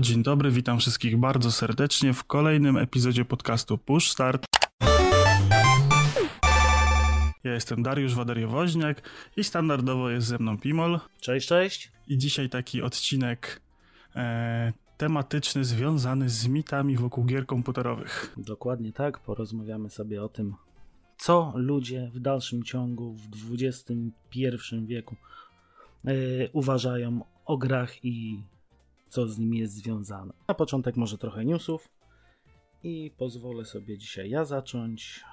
Halo, dzień dobry, witam wszystkich bardzo serdecznie w kolejnym epizodzie podcastu Push Start. Ja jestem Dariusz Wadariowoźniak i standardowo jest ze mną Pimol. Cześć, cześć. I dzisiaj taki odcinek e, tematyczny związany z mitami wokół gier komputerowych. Dokładnie tak, porozmawiamy sobie o tym, co ludzie w dalszym ciągu w XXI wieku e, uważają o grach i co z nimi jest związane. Na początek może trochę newsów i pozwolę sobie dzisiaj ja zacząć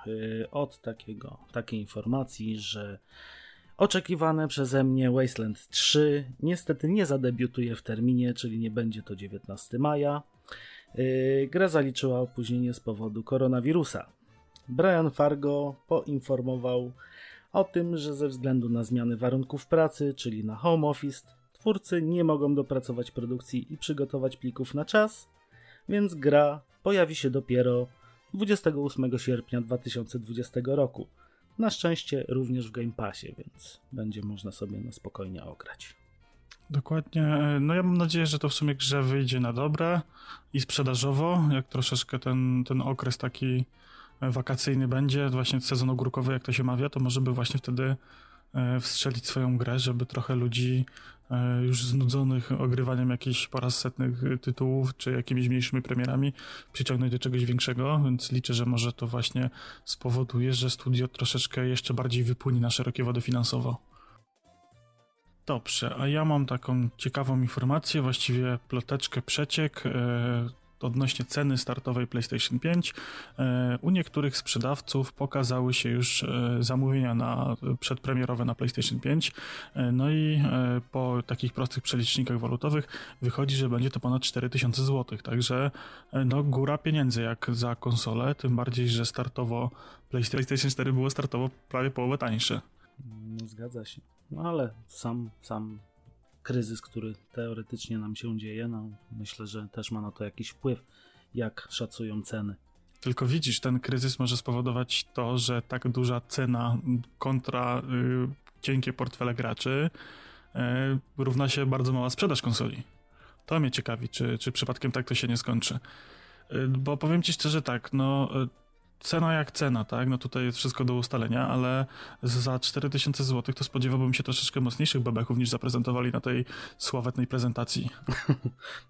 e, od takiego, takiej informacji, że oczekiwane przeze mnie Wasteland 3 niestety nie zadebiutuje w terminie, czyli nie będzie to 19 maja. E, gra zaliczyła opóźnienie z powodu koronawirusa. Brian Fargo poinformował o tym, że ze względu na zmiany warunków pracy, czyli na home office, twórcy nie mogą dopracować produkcji i przygotować plików na czas, więc gra pojawi się dopiero 28 sierpnia 2020 roku. Na szczęście również w Game Passie, więc będzie można sobie na spokojnie ograć. Dokładnie. No ja mam nadzieję, że to w sumie grze wyjdzie na dobre i sprzedażowo, jak troszeczkę ten, ten okres taki wakacyjny będzie, właśnie sezon ogórkowy, jak to się mawia, to może by właśnie wtedy wstrzelić swoją grę, żeby trochę ludzi e, już znudzonych ogrywaniem jakichś po raz setnych tytułów, czy jakimiś mniejszymi premierami przyciągnąć do czegoś większego, więc liczę, że może to właśnie spowoduje, że studio troszeczkę jeszcze bardziej wypłynie na szerokie wody finansowo. Dobrze, a ja mam taką ciekawą informację, właściwie ploteczkę, przeciek. Odnośnie ceny startowej PlayStation 5. E, u niektórych sprzedawców pokazały się już e, zamówienia na przedpremierowe na PlayStation 5. E, no i po takich prostych przelicznikach walutowych wychodzi, że będzie to ponad 4000 zł. Także no góra pieniędzy jak za konsolę, tym bardziej, że startowo PlayStation 4 było startowo prawie połowę tańsze. No, zgadza się. No ale sam, sam kryzys, który teoretycznie nam się dzieje, no myślę, że też ma na to jakiś wpływ, jak szacują ceny. Tylko widzisz, ten kryzys może spowodować to, że tak duża cena kontra y, cienkie portfele graczy y, równa się bardzo mała sprzedaż konsoli. To mnie ciekawi, czy, czy przypadkiem tak to się nie skończy. Y, bo powiem ci szczerze tak, no cena jak cena, tak? No tutaj jest wszystko do ustalenia, ale za 4000 zł to spodziewałbym się troszeczkę mocniejszych bebechów niż zaprezentowali na tej sławetnej prezentacji.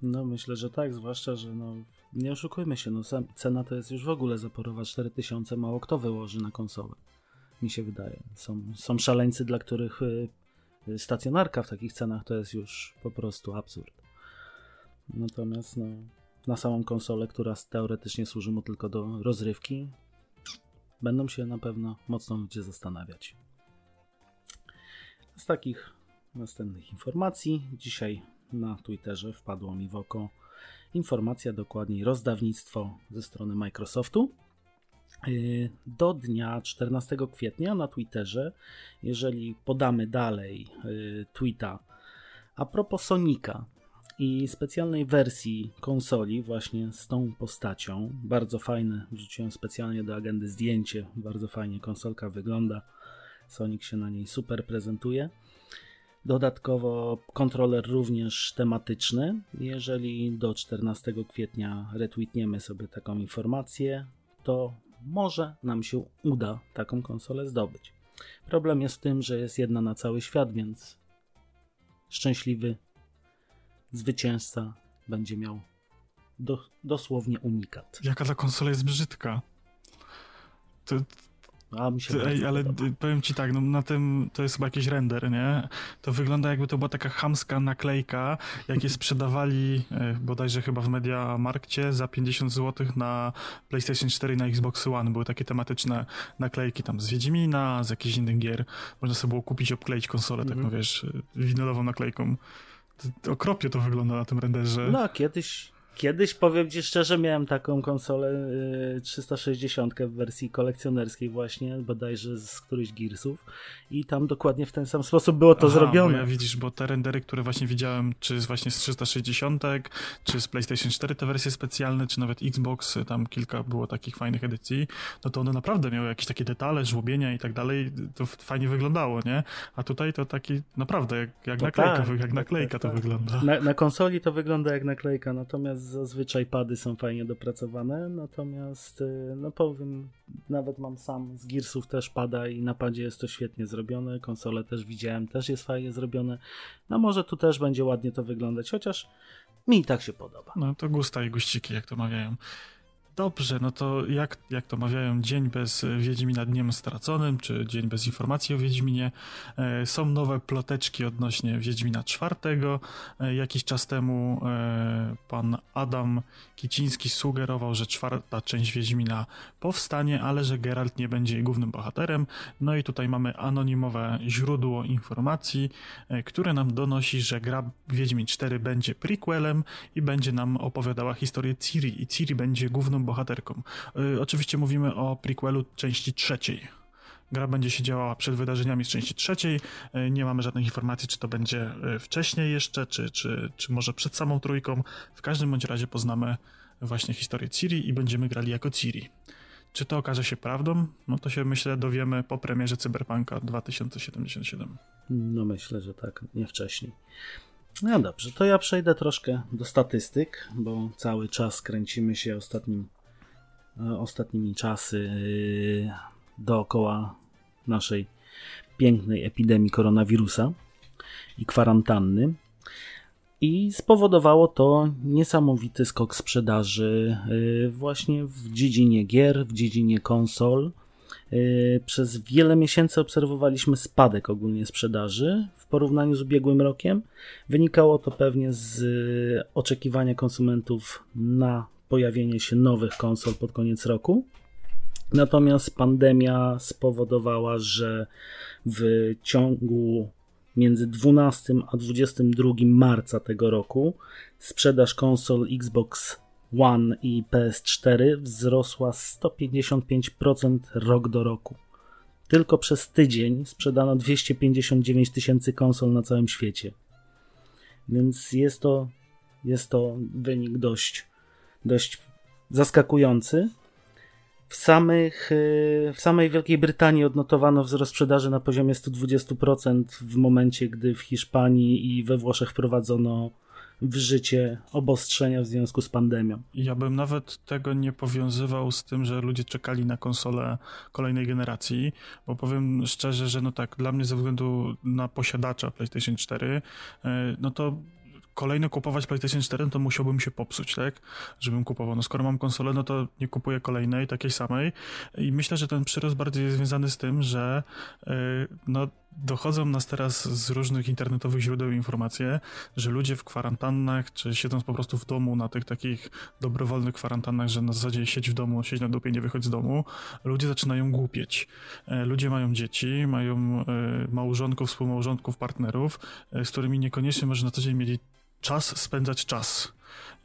No myślę, że tak, zwłaszcza, że no nie oszukujmy się, no cena to jest już w ogóle zaporowa 4000, mało kto wyłoży na konsolę. Mi się wydaje. Są, są szaleńcy, dla których y, y, stacjonarka w takich cenach to jest już po prostu absurd. Natomiast no, na samą konsolę, która teoretycznie służy mu tylko do rozrywki, będą się na pewno mocno ludzie zastanawiać. Z takich następnych informacji, dzisiaj na Twitterze wpadło mi w oko informacja, dokładniej rozdawnictwo ze strony Microsoftu. Yy, do dnia 14 kwietnia na Twitterze, jeżeli podamy dalej yy, tweeta a propos Sonika, i specjalnej wersji konsoli właśnie z tą postacią. Bardzo fajne, wrzuciłem specjalnie do agendy zdjęcie, bardzo fajnie konsolka wygląda. Sonic się na niej super prezentuje. Dodatkowo kontroler również tematyczny. Jeżeli do 14 kwietnia retweetniemy sobie taką informację, to może nam się uda taką konsolę zdobyć. Problem jest w tym, że jest jedna na cały świat, więc szczęśliwy zwycięzca będzie miał do, dosłownie unikat. Jaka ta konsola jest brzydka. To, a mi się Ej, ale podoba. powiem ci tak, no na tym to jest chyba jakiś render, nie? To wygląda jakby to była taka chamska naklejka, jakie sprzedawali e, bodajże chyba w Media Markcie za 50 zł na PlayStation 4 i na Xbox One. Były takie tematyczne naklejki tam z Wiedźmina, z jakichś innych gier. Można sobie było kupić, obkleić konsolę, mm -hmm. tak no wiesz, winylową naklejką. Okropnie to wygląda na tym renderze. No, kiedyś, Kiedyś powiem ci szczerze, miałem taką konsolę 360 y, w wersji kolekcjonerskiej właśnie, bodajże z którychś Gearsów i tam dokładnie w ten sam sposób było to Aha, zrobione. Ja widzisz, bo te rendery, które właśnie widziałem, czy właśnie z 360, czy z PlayStation 4 te wersje specjalne, czy nawet Xbox, tam kilka było takich fajnych edycji, no to one naprawdę miały jakieś takie detale, żłobienia i tak dalej, to fajnie wyglądało, nie? A tutaj to taki naprawdę jak, jak naklejka, tak, jak tak, naklejka tak, to tak. wygląda. Na, na konsoli to wygląda jak naklejka, natomiast zazwyczaj pady są fajnie dopracowane, natomiast y, no powiem, nawet mam sam z Gearsów też pada i na padzie jest to świetnie zrobione, konsolę też widziałem, też jest fajnie zrobione, no może tu też będzie ładnie to wyglądać, chociaż mi i tak się podoba. No to gusta i guściki, jak to mawiają. Dobrze, no to jak, jak to mawiają, dzień bez Wiedźmina dniem straconym, czy dzień bez informacji o Wiedźminie. E, są nowe ploteczki odnośnie Wiedźmina czwartego. E, jakiś czas temu e, pan Adam Kiciński sugerował, że czwarta część Wiedźmina powstanie, ale że Geralt nie będzie jej głównym bohaterem. No i tutaj mamy anonimowe źródło informacji, które nam donosi, że gra Wiedźmin 4 będzie prequelem i będzie nam opowiadała historię Ciri i Ciri będzie główną bohaterką. Yy, oczywiście mówimy o prequelu części trzeciej. Gra będzie się działała przed wydarzeniami z części trzeciej. Yy, nie mamy żadnych informacji, czy to będzie yy, wcześniej jeszcze, czy, czy, czy może przed samą trójką. W każdym bądź razie poznamy właśnie historię Ciri i będziemy grali jako Ciri. Czy to okaże się prawdą? No to się myślę dowiemy po premierze Cyberpunka 2077. No myślę, że tak, nie wcześniej. No dobrze, to ja przejdę troszkę do statystyk, bo cały czas kręcimy się ostatnim ostatnimi czasy e, dookoła naszej pięknej epidemii koronawirusa i kwarantanny. I spowodowało to niesamowity skok sprzedaży e, właśnie w dziedzinie gier, w dziedzinie konsol. Przez wiele miesięcy obserwowaliśmy spadek ogólnie sprzedaży w porównaniu z ubiegłym rokiem. Wynikało to pewnie z oczekiwania konsumentów na pojawienie się nowych konsol pod koniec roku. Natomiast pandemia spowodowała, że w ciągu między 12 a 22 marca tego roku sprzedaż konsol Xbox One i PS4 wzrosła 155% rok do roku. Tylko przez tydzień sprzedano 259 tysięcy konsol na całym świecie. Więc jest to, jest to wynik dość dość zaskakujący. W, samych, y, w samej Wielkiej Brytanii odnotowano wzrost sprzedaży na poziomie 120% w momencie, gdy w Hiszpanii i we Włoszech wprowadzono w życie obostrzenia w związku z pandemią. Ja bym nawet tego nie powiązywał z tym, że ludzie czekali na konsolę kolejnej generacji, bo powiem szczerze, że no tak, dla mnie ze względu na posiadacza PlayStation 4, y, no to kolejny kupować PlayStation 4, no to musiałbym się popsuć, tak? Żebym kupował. No skoro mam konsolę, no to nie kupuję kolejnej, takiej samej. I myślę, że ten przyrost bardziej jest związany z tym, że yy, no dochodzą nas teraz z różnych internetowych źródeł informacje, że ludzie w kwarantannach, czy siedząc po prostu w domu na tych takich dobrowolnych kwarantannach, że na zasadzie siedź w domu, siedź na dupie, nie wychodź z domu, ludzie zaczynają głupieć. E, ludzie mają dzieci, mają e, małżonków, współmałżonków, partnerów, z którymi niekoniecznie może na co dzień mieli czas spędzać czas.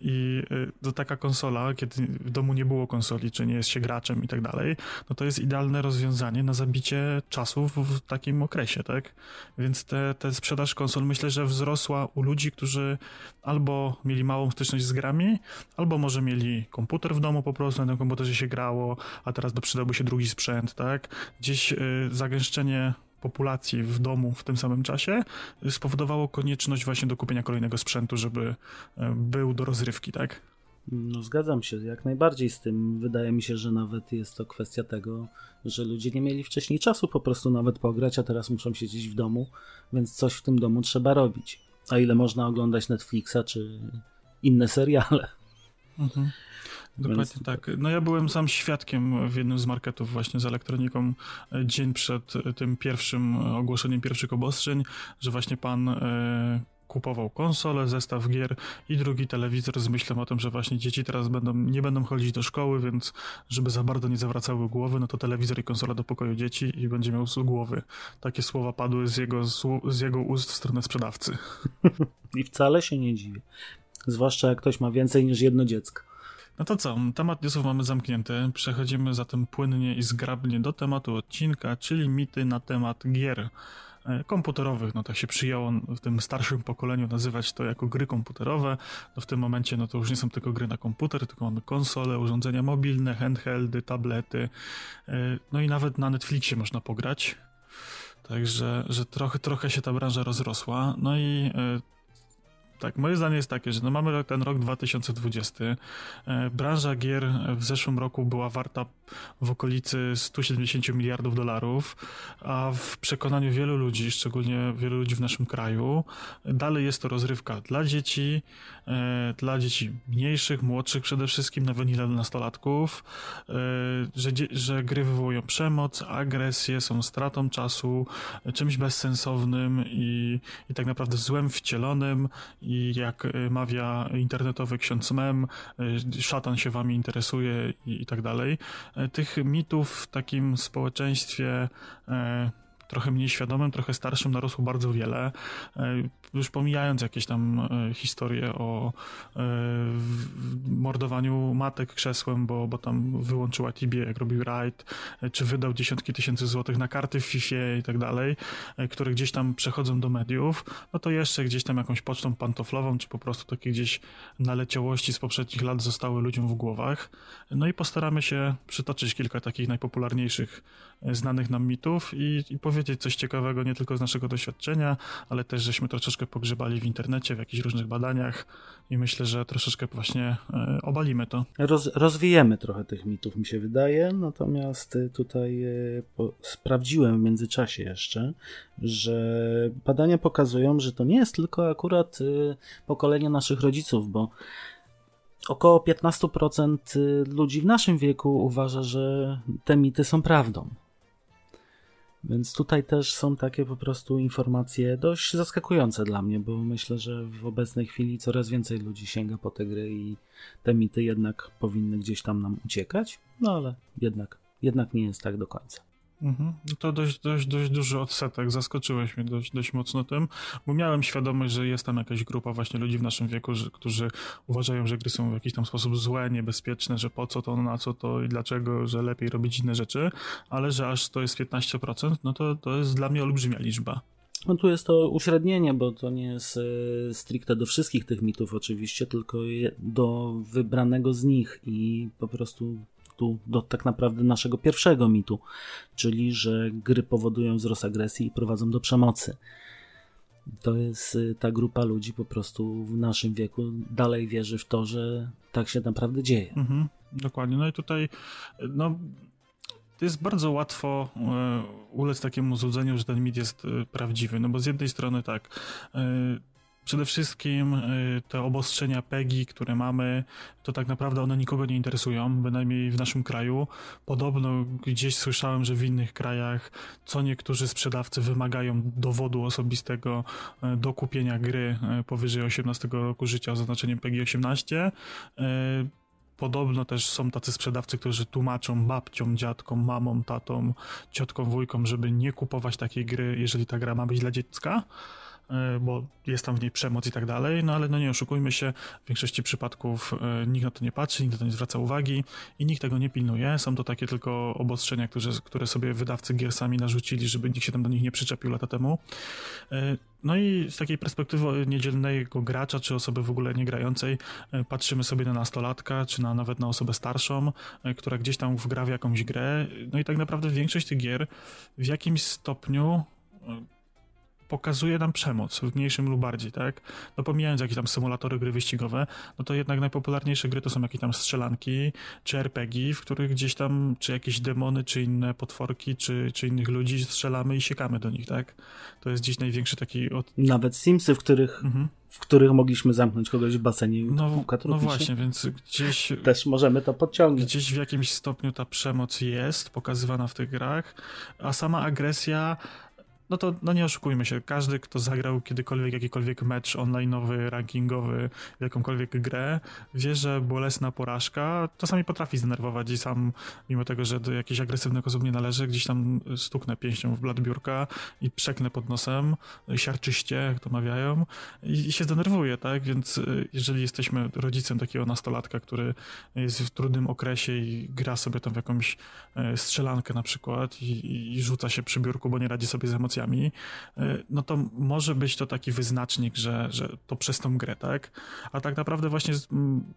I y, to taka konsola, kiedy w domu nie było konsoli, czy nie jest się graczem i tak dalej, no to jest idealne rozwiązanie na zabicie czasu w takim okresie, tak? Więc te, te sprzedaż konsol myślę, że wzrosła u ludzi, którzy albo mieli małą styczność z grami, albo może mieli komputer w domu po prostu, na tym komputerze się grało, a teraz przydałby się drugi sprzęt, tak? Gdzieś y, zagęszczenie populacji w domu w tym samym czasie spowodowało konieczność właśnie do kupienia kolejnego sprzętu, żeby e, był do rozrywki, tak? No zgadzam się jak najbardziej z tym. Wydaje mi się, że nawet jest to kwestia tego, że ludzie nie mieli wcześniej czasu po prostu nawet pograć, a teraz muszą siedzieć w domu, więc coś w tym domu trzeba robić. A ile można oglądać Netflixa czy inne seriale? Mhm. Dokładnie Więc... tak. No ja byłem sam świadkiem w jednym z marketów właśnie z elektroniką e, dzień przed e, tym pierwszym e, ogłoszeniem pierwszych obostrzeń, że właśnie pan kupował konsolę, zestaw gier i drugi telewizor z myślą o tym, że właśnie dzieci teraz będą, nie będą chodzić do szkoły, więc żeby za bardzo nie zawracały głowy, no to telewizor i konsola do pokoju dzieci i będzie miał z głowy. Takie słowa padły z jego, z jego ust w stronę sprzedawcy. I wcale się nie dziwię. Zwłaszcza jak ktoś ma więcej niż jedno dziecko. No to co, temat newsów mamy zamknięty. Przechodzimy zatem płynnie i zgrabnie do tematu odcinka, czyli mity na temat gier e, komputerowych, no tak się przyjęło w tym starszym pokoleniu nazywać to jako gry komputerowe, no w tym momencie no to już nie są tylko gry na komputer, tylko mamy konsole, urządzenia mobilne, handheldy, tablety, e, no i nawet na Netflixie można pograć, także że trochę, trochę się ta branża rozrosła, no i e, tak, moje zdanie jest takie, że no mamy ten rok 2020. E, branża gier w zeszłym roku była warta w okolicy 170 miliardów dolarów, a w przekonaniu wielu ludzi, szczególnie wielu ludzi w naszym kraju, dalej jest to rozrywka dla dzieci, e, dla dzieci mniejszych, młodszych przede wszystkim, nawet nie dla nastolatków, e, że, że gry wywołują przemoc, agresję, są stratą czasu, czymś bezsensownym i, i tak naprawdę złem wcielonym jak mawia internetowy ksiądz Mem, szatan się wami interesuje i, i tak dalej. Tych mitów w takim społeczeństwie e, trochę mniej świadomym, trochę starszym narosło bardzo wiele. E, już pomijając jakieś tam e, historie o e, mordowaniu matek krzesłem, bo, bo tam wyłączyła Tibie, jak robił raid, czy wydał dziesiątki tysięcy złotych na karty w FIFA i tak dalej, które gdzieś tam przechodzą do mediów, no to jeszcze gdzieś tam jakąś pocztą pantoflową, czy po prostu takie gdzieś naleciałości z poprzednich lat zostały ludziom w głowach. No i postaramy się przytoczyć kilka takich najpopularniejszych znanych nam mitów i, i powiedzieć coś ciekawego nie tylko z naszego doświadczenia, ale też żeśmy troszeczkę pogrzebali w internecie, w jakichś różnych badaniach i myślę, że troszeczkę właśnie e, obalimy to. Roz, rozwijemy trochę tych mitów, mi się wydaje, natomiast e, tutaj e, po, sprawdziłem w międzyczasie jeszcze, że badania pokazują, że to nie jest tylko akurat pokolenie naszych rodziców, bo około 15% ludzi w naszym wieku uważa, że te mity są prawdą. Więc tutaj też są takie po prostu informacje dość zaskakujące dla mnie, bo myślę, że w obecnej chwili coraz więcej ludzi sięga po te gry i te mity jednak powinny gdzieś tam nam uciekać, no ale jednak, jednak nie jest tak do końca. Mhm. To dość, dość, dość duży odsetek. Zaskoczyłeś mnie dość, dość mocno tym, bo miałem świadomość, że jest tam jakaś grupa właśnie ludzi w naszym wieku, że, którzy uważają, że gry są w jakiś tam sposób złe, niebezpieczne, że po co to, na co to i dlaczego, że lepiej robić inne rzeczy, ale że aż to jest 15%, no to, to jest dla mnie olbrzymia liczba. No tu jest to uśrednienie, bo to nie jest e, stricte do wszystkich tych mitów oczywiście, tylko do wybranego z nich i po prostu do tak naprawdę naszego pierwszego mitu, czyli że gry powodują wzrost agresji i prowadzą do przemocy. To jest y, ta grupa ludzi po prostu w naszym wieku dalej wierzy w to, że tak się naprawdę dzieje. Mhm, dokładnie. No i tutaj no, jest bardzo łatwo y, ulec takiemu złudzeniu, że ten mit jest y, prawdziwy. No bo z jednej strony tak Przede wszystkim y, te obostrzenia PEGI, które mamy, to tak naprawdę one nikogo nie interesują, bynajmniej w naszym kraju. Podobno gdzieś słyszałem, że w innych krajach co niektórzy sprzedawcy wymagają dowodu osobistego y, do kupienia gry y, powyżej 18 roku życia z oznaczeniem PEGI 18. Podobno też są tacy sprzedawcy, którzy tłumaczą babciom, dziadkom, mamom, tatom, ciotkom, wujkom, żeby nie kupować takiej gry, jeżeli ta gra ma być dla dziecka. E, bo jest tam w niej przemoc i tak dalej, no ale no nie oszukujmy się, w większości przypadków e, nikt na to nie patrzy, nikt na to nie zwraca uwagi i nikt tego nie pilnuje. Są to takie tylko obostrzenia, które, które sobie wydawcy gier sami narzucili, żeby nikt się tam do nich nie przyczepił lata temu. E, no i z takiej perspektywy niedzielnego gracza, czy osoby w ogóle nie grającej, patrzymy sobie na nastolatka, czy na, nawet na osobę starszą, która gdzieś tam wgra w jakąś grę. No i tak naprawdę większość tych gier w jakimś stopniu pokazuje nam przemoc w mniejszym lub bardziej, tak? No pomijając jakieś tam symulatory gry wyścigowe, no to jednak najpopularniejsze gry to są jakieś tam strzelanki, czy RPG, w których gdzieś tam, czy jakieś demony, czy inne potworki, czy, czy innych ludzi strzelamy i siekamy do nich, tak? To jest gdzieś największy taki... Od... Nawet Simsy, w których... Mhm w których mogliśmy zamknąć kogoś w basenie no, no właśnie, więc gdzieś... Też możemy to podciągnąć. Gdzieś w jakimś stopniu ta przemoc jest pokazywana w tych grach, a sama agresja no to no nie oszukujmy się, każdy, kto zagrał kiedykolwiek jakikolwiek mecz online'owy, rankingowy, jakąkolwiek grę, wie, że bolesna porażka czasami potrafi zdenerwować i sam, mimo tego, że do jakichś agresywnych osób nie należy, gdzieś tam stuknę pięścią w blat biurka i przeknę pod nosem, siarczyście, jak to mawiają, i, i się zdenerwuję, tak? Więc y, jeżeli jesteśmy rodzicem takiego nastolatka, który jest w trudnym okresie i gra sobie tam w jakąś y, strzelankę na przykład i, i rzuca się przy biurku, bo nie radzi sobie z emocjami, emocjami, y, no to może być to taki wyznacznik, że, że to przez tą grę, tak? A tak naprawdę właśnie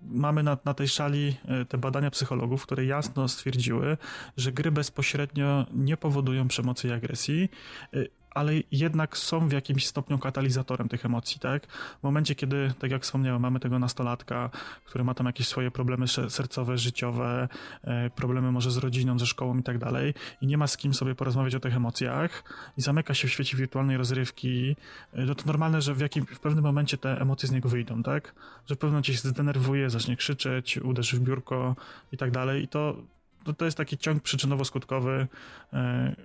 mamy na, na tej szali y, te badania psychologów, które jasno stwierdziły, że gry bezpośrednio nie powodują przemocy i agresji y, ale jednak są w jakimś stopniu katalizatorem tych emocji, tak? W momencie, kiedy, tak jak wspomniałem, mamy tego nastolatka, który ma tam jakieś swoje problemy sercowe, życiowe, e, problemy może z rodziną, ze szkołą i tak dalej i nie ma z kim sobie porozmawiać o tych emocjach i zamyka się w świecie wirtualnej rozrywki, e, no to normalne, że w, jakim, w pewnym momencie te emocje z niego wyjdą, tak? Że w pewnym momencie się zdenerwuje, zacznie krzyczeć, uderzy w biurko i tak dalej i to, to, to jest taki ciąg przyczynowo-skutkowy, e,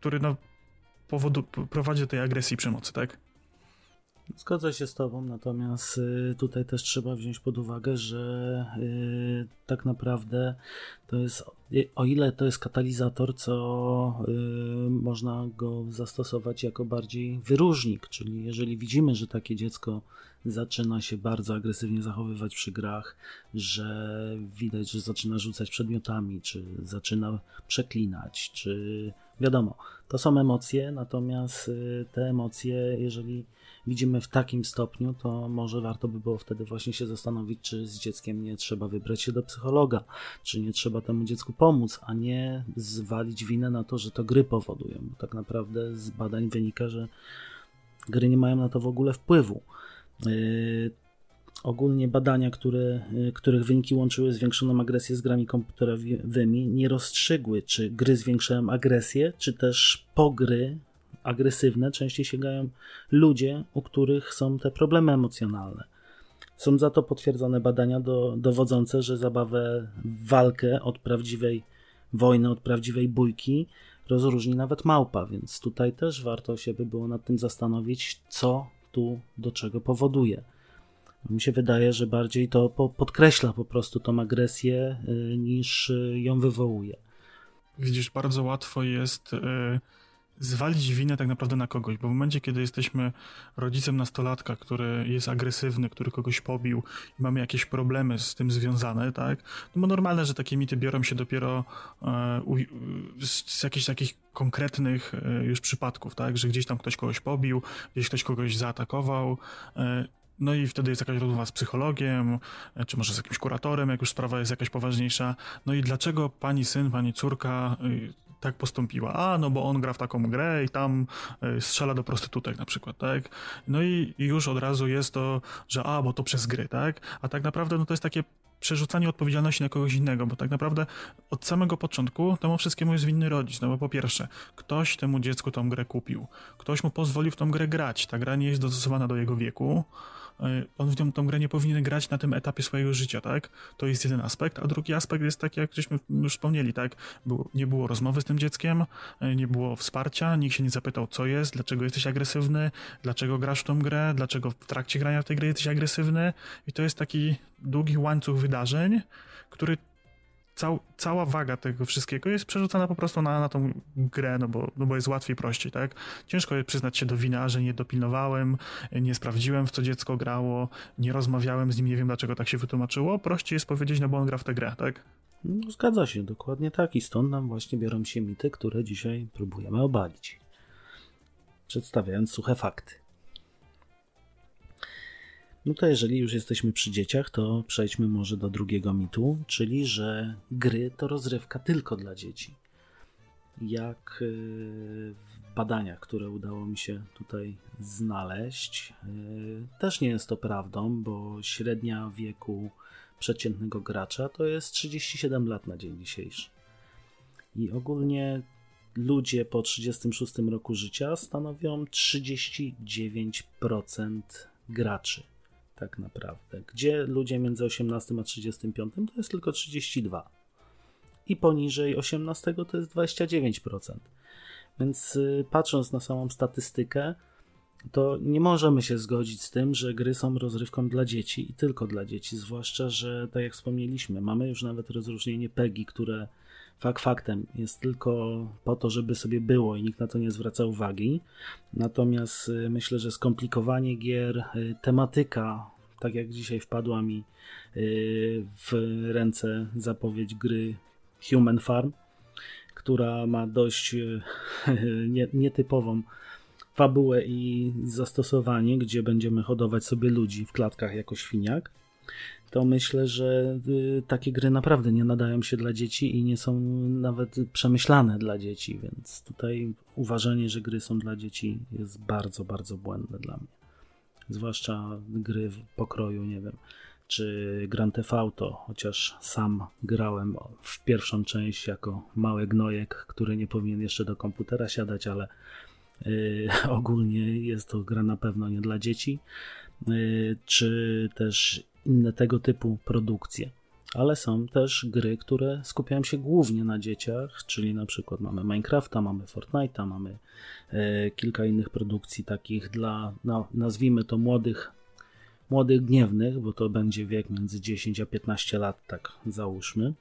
który no powodu, prowadzi do tej agresji przemocy, tak? Zgodzę się z Tobą, natomiast y, tutaj też trzeba wziąć pod uwagę, że y, tak naprawdę to jest, y, o ile to jest katalizator, co można go zastosować jako bardziej wyróżnik, czyli jeżeli widzimy, że takie dziecko zaczyna się bardzo agresywnie zachowywać przy grach, że widać, że zaczyna rzucać przedmiotami, czy zaczyna przeklinać, czy wiadomo, to są emocje, natomiast te emocje, jeżeli widzimy w takim stopniu, to może warto by było wtedy właśnie się zastanowić, czy z dzieckiem nie trzeba wybrać się do psychologa, czy nie trzeba temu dziecku pomóc, a nie zwalić winę na to, że to gry powodują. Bo tak naprawdę z badań wynika, że gry nie mają na to w ogóle wpływu. Ogólnie badania, które, yy, których wyniki łączyły zwiększoną agresję z grami komputerowymi, nie rozstrzygły, czy gry zwiększają agresję, czy też pogry agresywne częściej sięgają ludzie, u których są te problemy emocjonalne. Są za to potwierdzone badania do, dowodzące, że zabawę w walkę od prawdziwej wojny, od prawdziwej bójki rozróżni nawet małpa, więc tutaj też warto się by było nad tym zastanowić, co tu do czego powoduje. Mi się wydaje, że bardziej to podkreśla po prostu tą agresję y, niż y, ją wywołuje. Widzisz, bardzo łatwo jest y, zwalić winę tak naprawdę na kogoś, bo w momencie, kiedy jesteśmy rodzicem nastolatka, który jest agresywny, który kogoś pobił i mamy jakieś problemy z tym związane, tak, no bo normalne, że takie mity biorą się dopiero e, z jakichś takich konkretnych e, już przypadków, tak, że gdzieś tam ktoś kogoś pobił, gdzieś ktoś kogoś zaatakował, e, no i wtedy jest jakaś rozmowa z psychologiem, e, czy może z jakimś kuratorem, jak już sprawa jest jakaś poważniejsza. No i dlaczego pani syn, pani córka tak postąpiła. A, no bo on gra w taką grę i tam e, strzela do prostytutek na przykład, tak? No i, już od razu jest to, że a, bo to przez gry, tak? A tak naprawdę no to jest takie przerzucanie odpowiedzialności na kogoś innego, bo tak naprawdę od samego początku temu wszystkiemu jest winny rodzic, no bo po pierwsze, ktoś temu dziecku tą grę kupił, ktoś mu pozwolił w tą grę grać, ta gra nie jest dostosowana do jego wieku, on w nią tą grę nie powinien grać na tym etapie swojego życia, tak? To jest jeden aspekt, a drugi aspekt jest taki, jak żeśmy już wspomnieli, tak? Było, nie było rozmowy z tym dzieckiem, e, nie było wsparcia, nikt się nie zapytał, co jest, dlaczego jesteś agresywny, dlaczego grasz w tą grę, dlaczego w trakcie grania w tej gry jesteś agresywny i to jest taki długi łańcuch wydarzeń, który cał, cała waga tego wszystkiego jest przerzucana po prostu na, na tą grę, no bo, no bo jest łatwiej, prościej, tak? Ciężko jest przyznać się do wina, że nie dopilnowałem, nie sprawdziłem, w co dziecko grało, nie rozmawiałem z nim, nie wiem dlaczego tak się wytłumaczyło. Prościej jest powiedzieć, no bo on gra w tę grę, tak? No, zgadza się, dokładnie tak i stąd nam właśnie biorą się mity, które dzisiaj próbujemy obalić. Przedstawiając suche fakty. No to jeżeli już jesteśmy przy dzieciach, to przejdźmy może do drugiego mitu, czyli że gry to rozrywka tylko dla dzieci. Jak y, w badaniach, które udało mi się tutaj znaleźć, y, też nie jest to prawdą, bo średnia wieku przeciętnego gracza to jest 37 lat na dzień dzisiejszy. I ogólnie ludzie po 36 roku życia stanowią 39% graczy tak naprawdę. Gdzie ludzie między 18 a 35 to jest tylko 32. I poniżej 18 to jest 29%. Więc y, patrząc na samą statystykę, to nie możemy się zgodzić z tym, że gry są rozrywką dla dzieci i tylko dla dzieci, zwłaszcza, że tak jak wspomnieliśmy, mamy już nawet rozróżnienie PEGI, które fakt faktem jest tylko po to, żeby sobie było i nikt na to nie zwraca uwagi. Natomiast y, myślę, że skomplikowanie gier, y, tematyka, tak jak dzisiaj wpadła mi y, w ręce zapowiedź gry Human Farm, która ma dość nietypową fabułę i zastosowanie, gdzie będziemy hodować sobie ludzi w klatkach jako świniak, to myślę, że y, takie gry naprawdę nie nadają się dla dzieci i nie są nawet przemyślane dla dzieci, więc tutaj uważanie, że gry są dla dzieci jest bardzo, bardzo błędne dla mnie. Zwłaszcza gry w pokroju, nie wiem, czy Grand Theft Auto, chociaż sam grałem w pierwszą część jako mały gnojek, który nie powinien jeszcze do komputera siadać, ale Y, ogólnie jest to gra na pewno nie dla dzieci, y, czy też inne tego typu produkcje. Ale są też gry, które skupiają się głównie na dzieciach, czyli na przykład mamy Minecrafta, mamy Fortnite'a, mamy y, kilka innych produkcji takich dla, nazwijmy to młodych, młodych gniewnych, bo to będzie wiek między 10 a 15 lat, tak załóżmy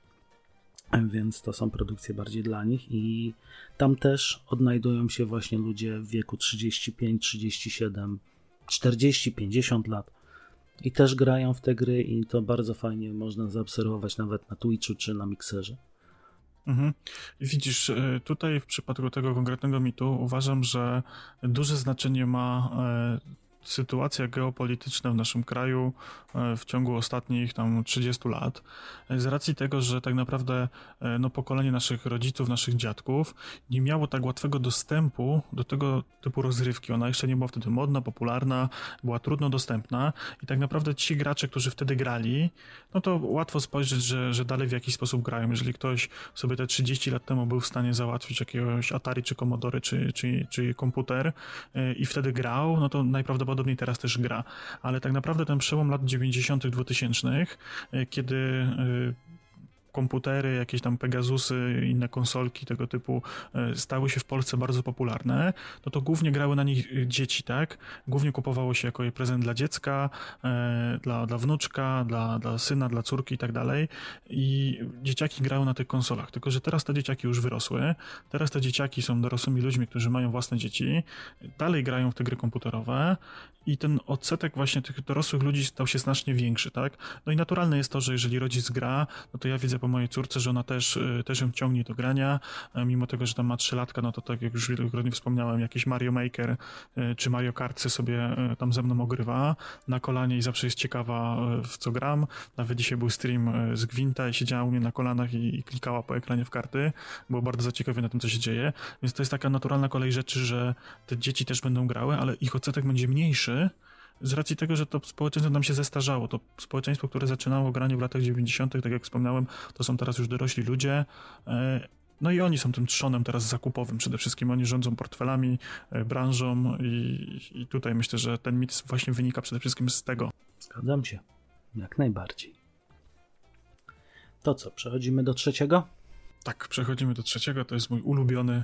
więc to są produkcje bardziej dla nich i tam też odnajdują się właśnie ludzie w wieku 35, 37, 40, 50 lat i też grają w te gry i to bardzo fajnie można zaobserwować nawet na Twitchu czy na Mixerze. Mhm. Widzisz, e, tutaj w przypadku tego konkretnego mitu uważam, że duże znaczenie ma e, sytuacja geopolityczna w naszym kraju e, w ciągu ostatnich tam 30 lat, e, z racji tego, że tak naprawdę e, no, pokolenie naszych rodziców, naszych dziadków nie miało tak łatwego dostępu do tego typu rozrywki. Ona jeszcze nie była wtedy modna, popularna, była trudno dostępna i tak naprawdę ci gracze, którzy wtedy grali, no to łatwo spojrzeć, że, że dalej w jakiś sposób grają. Jeżeli ktoś sobie te 30 lat temu był w stanie załatwić jakiegoś Atari, czy Commodore, czy, czy, czy komputer i wtedy grał, no to najprawdopodobniej prawdopodobnie teraz też gra. Ale tak naprawdę ten przełom lat 90., 2000, e, kiedy e, komputery, jakieś tam Pegasusy, inne konsolki tego typu e, stały się w Polsce bardzo popularne, no to głównie grały na nich e, dzieci, tak? Głównie kupowało się jako prezent dla dziecka, e, dla, dla wnuczka, dla, dla syna, dla córki i tak dalej. I dzieciaki grały na tych konsolach, tylko że teraz te dzieciaki już wyrosły, teraz te dzieciaki są dorosłymi ludźmi, którzy mają własne dzieci, dalej grają w te gry komputerowe i ten odsetek właśnie tych dorosłych ludzi stał się znacznie większy, tak? No i naturalne jest to, że jeżeli rodzic gra, no to ja widzę po mojej córce, że ona też, y, też ją ciągnie do grania, mimo tego, że tam ma 3 latka, no to tak jak już wielokrotnie wspomniałem, jakiś Mario Maker y, czy Mario Kart sobie y, tam ze mną ogrywa na kolanie i zawsze jest ciekawa w co gram. Nawet dzisiaj był stream z Gwinta i siedziała u mnie na kolanach i, i klikała po ekranie w karty. Było bardzo zaciekawione tym, co się dzieje. Więc to jest taka naturalna kolej rzeczy, że te dzieci też będą grały, ale ich odsetek będzie mniejszy, z racji tego, że to społeczeństwo nam się zestarzało. To społeczeństwo, które zaczynało granie w latach 90., tak jak wspomniałem, to są teraz już dorośli ludzie. E, no i oni są tym trzonem teraz zakupowym. Przede wszystkim oni rządzą portfelami, e, branżą i, i tutaj myślę, że ten mit właśnie wynika przede wszystkim z tego. Zgadzam się. Jak najbardziej. To co, przechodzimy do trzeciego? Tak, przechodzimy do trzeciego. To jest mój ulubiony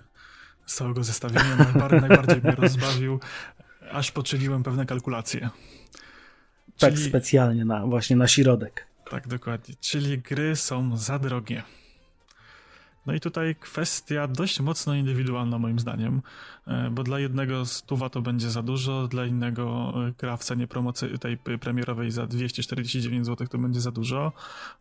z całego zestawienia. najbardziej mnie rozbawił aż poczyniłem pewne kalkulacje. Tak Czyli... specjalnie na, właśnie na środek. Tak, dokładnie. Czyli gry są za drogie. No i tutaj kwestia dość mocno indywidualna moim zdaniem, e, bo dla jednego stuwa to będzie za dużo, dla innego e, gra w cenie promocy tej premierowej za 249 zł to będzie za dużo,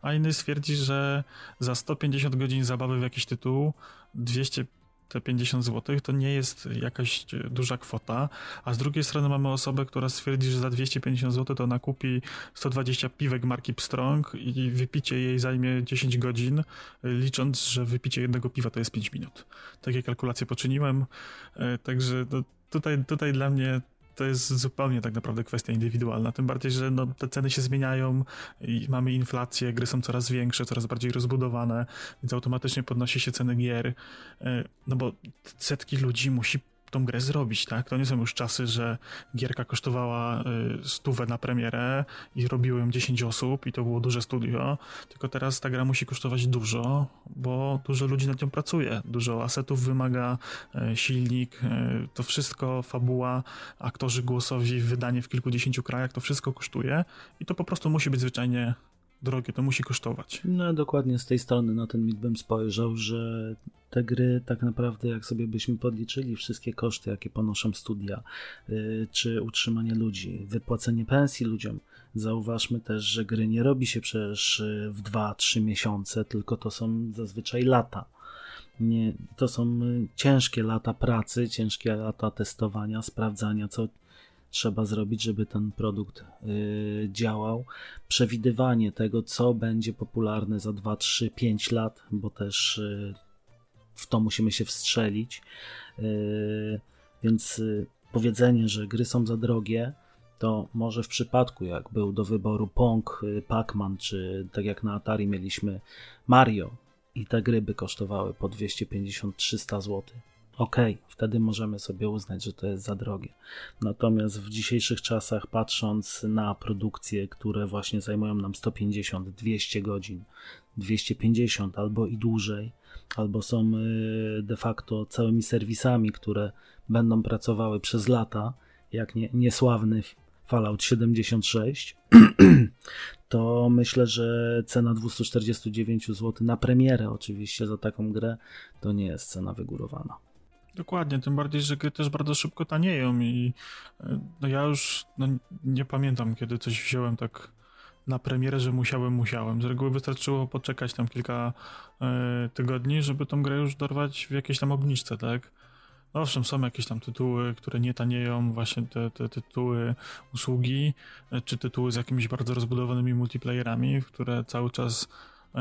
a inny stwierdzi, że za 150 godzin zabawy w jakiś tytuł 200 te 50 zł to nie jest jakaś duża kwota, a z drugiej strony mamy osobę, która stwierdzi, że za 250 zł to nakupi 120 piwek marki Pstrong i wypicie jej zajmie 10 godzin, licząc, że wypicie jednego piwa to jest 5 minut. Takie kalkulacje poczyniłem, e, także tutaj, tutaj dla mnie to jest zupełnie tak naprawdę kwestia indywidualna. Tym bardziej, że no, te ceny się zmieniają i mamy inflację, gry są coraz większe, coraz bardziej rozbudowane, więc automatycznie podnosi się ceny gier. E, no bo setki ludzi musi tą grę zrobić, tak? To nie są już czasy, że gierka kosztowała y, stówę na premierę i robiło ją 10 osób i to było duże studio, tylko teraz ta gra musi kosztować dużo, bo dużo ludzi nad nią pracuje, dużo asetów wymaga, y, silnik, y, to wszystko, fabuła, aktorzy głosowi, wydanie w kilkudziesięciu krajach, to wszystko kosztuje i to po prostu musi być zwyczajnie drogie, to musi kosztować. No dokładnie z tej strony na ten mit bym spojrzał, że te gry tak naprawdę jak sobie byśmy podliczyli wszystkie koszty, jakie ponoszą studia, yy, czy utrzymanie ludzi, wypłacenie pensji ludziom, zauważmy też, że gry nie robi się przecież y, w 2-3 miesiące, tylko to są zazwyczaj lata. Nie, to są y, ciężkie lata pracy, ciężkie lata testowania, sprawdzania, co trzeba zrobić, żeby ten produkt y, działał. Przewidywanie tego, co będzie popularne za 2, 3, 5 lat, bo też y, w to musimy się wstrzelić. Y, więc powiedzenie, że gry są za drogie, to może w przypadku, jak był do wyboru Pong, Pac-Man, czy tak jak na Atari mieliśmy Mario i te gry by kosztowały po 250-300 zł, ok, wtedy możemy sobie uznać, że to jest za drogie. Natomiast w dzisiejszych czasach, patrząc na produkcje, które właśnie zajmują nam 150, 200 godzin, 250 albo i dłużej, albo są y, de facto całymi serwisami, które będą pracowały przez lata, jak nie, niesławny Fallout 76, to myślę, że cena 249 zł na premierę oczywiście za taką grę to nie jest cena wygórowana. Dokładnie, tym bardziej, że gry też bardzo szybko tanieją i e, no ja już no, nie pamiętam, kiedy coś wziąłem tak na premierę, że musiałem, musiałem. Z reguły wystarczyło poczekać tam kilka e, tygodni, żeby tą grę już dorwać w jakiejś tam obniżce, tak? No owszem, są jakieś tam tytuły, które nie tanieją, właśnie te, te tytuły usługi, e, czy tytuły z jakimiś bardzo rozbudowanymi multiplayerami, które cały czas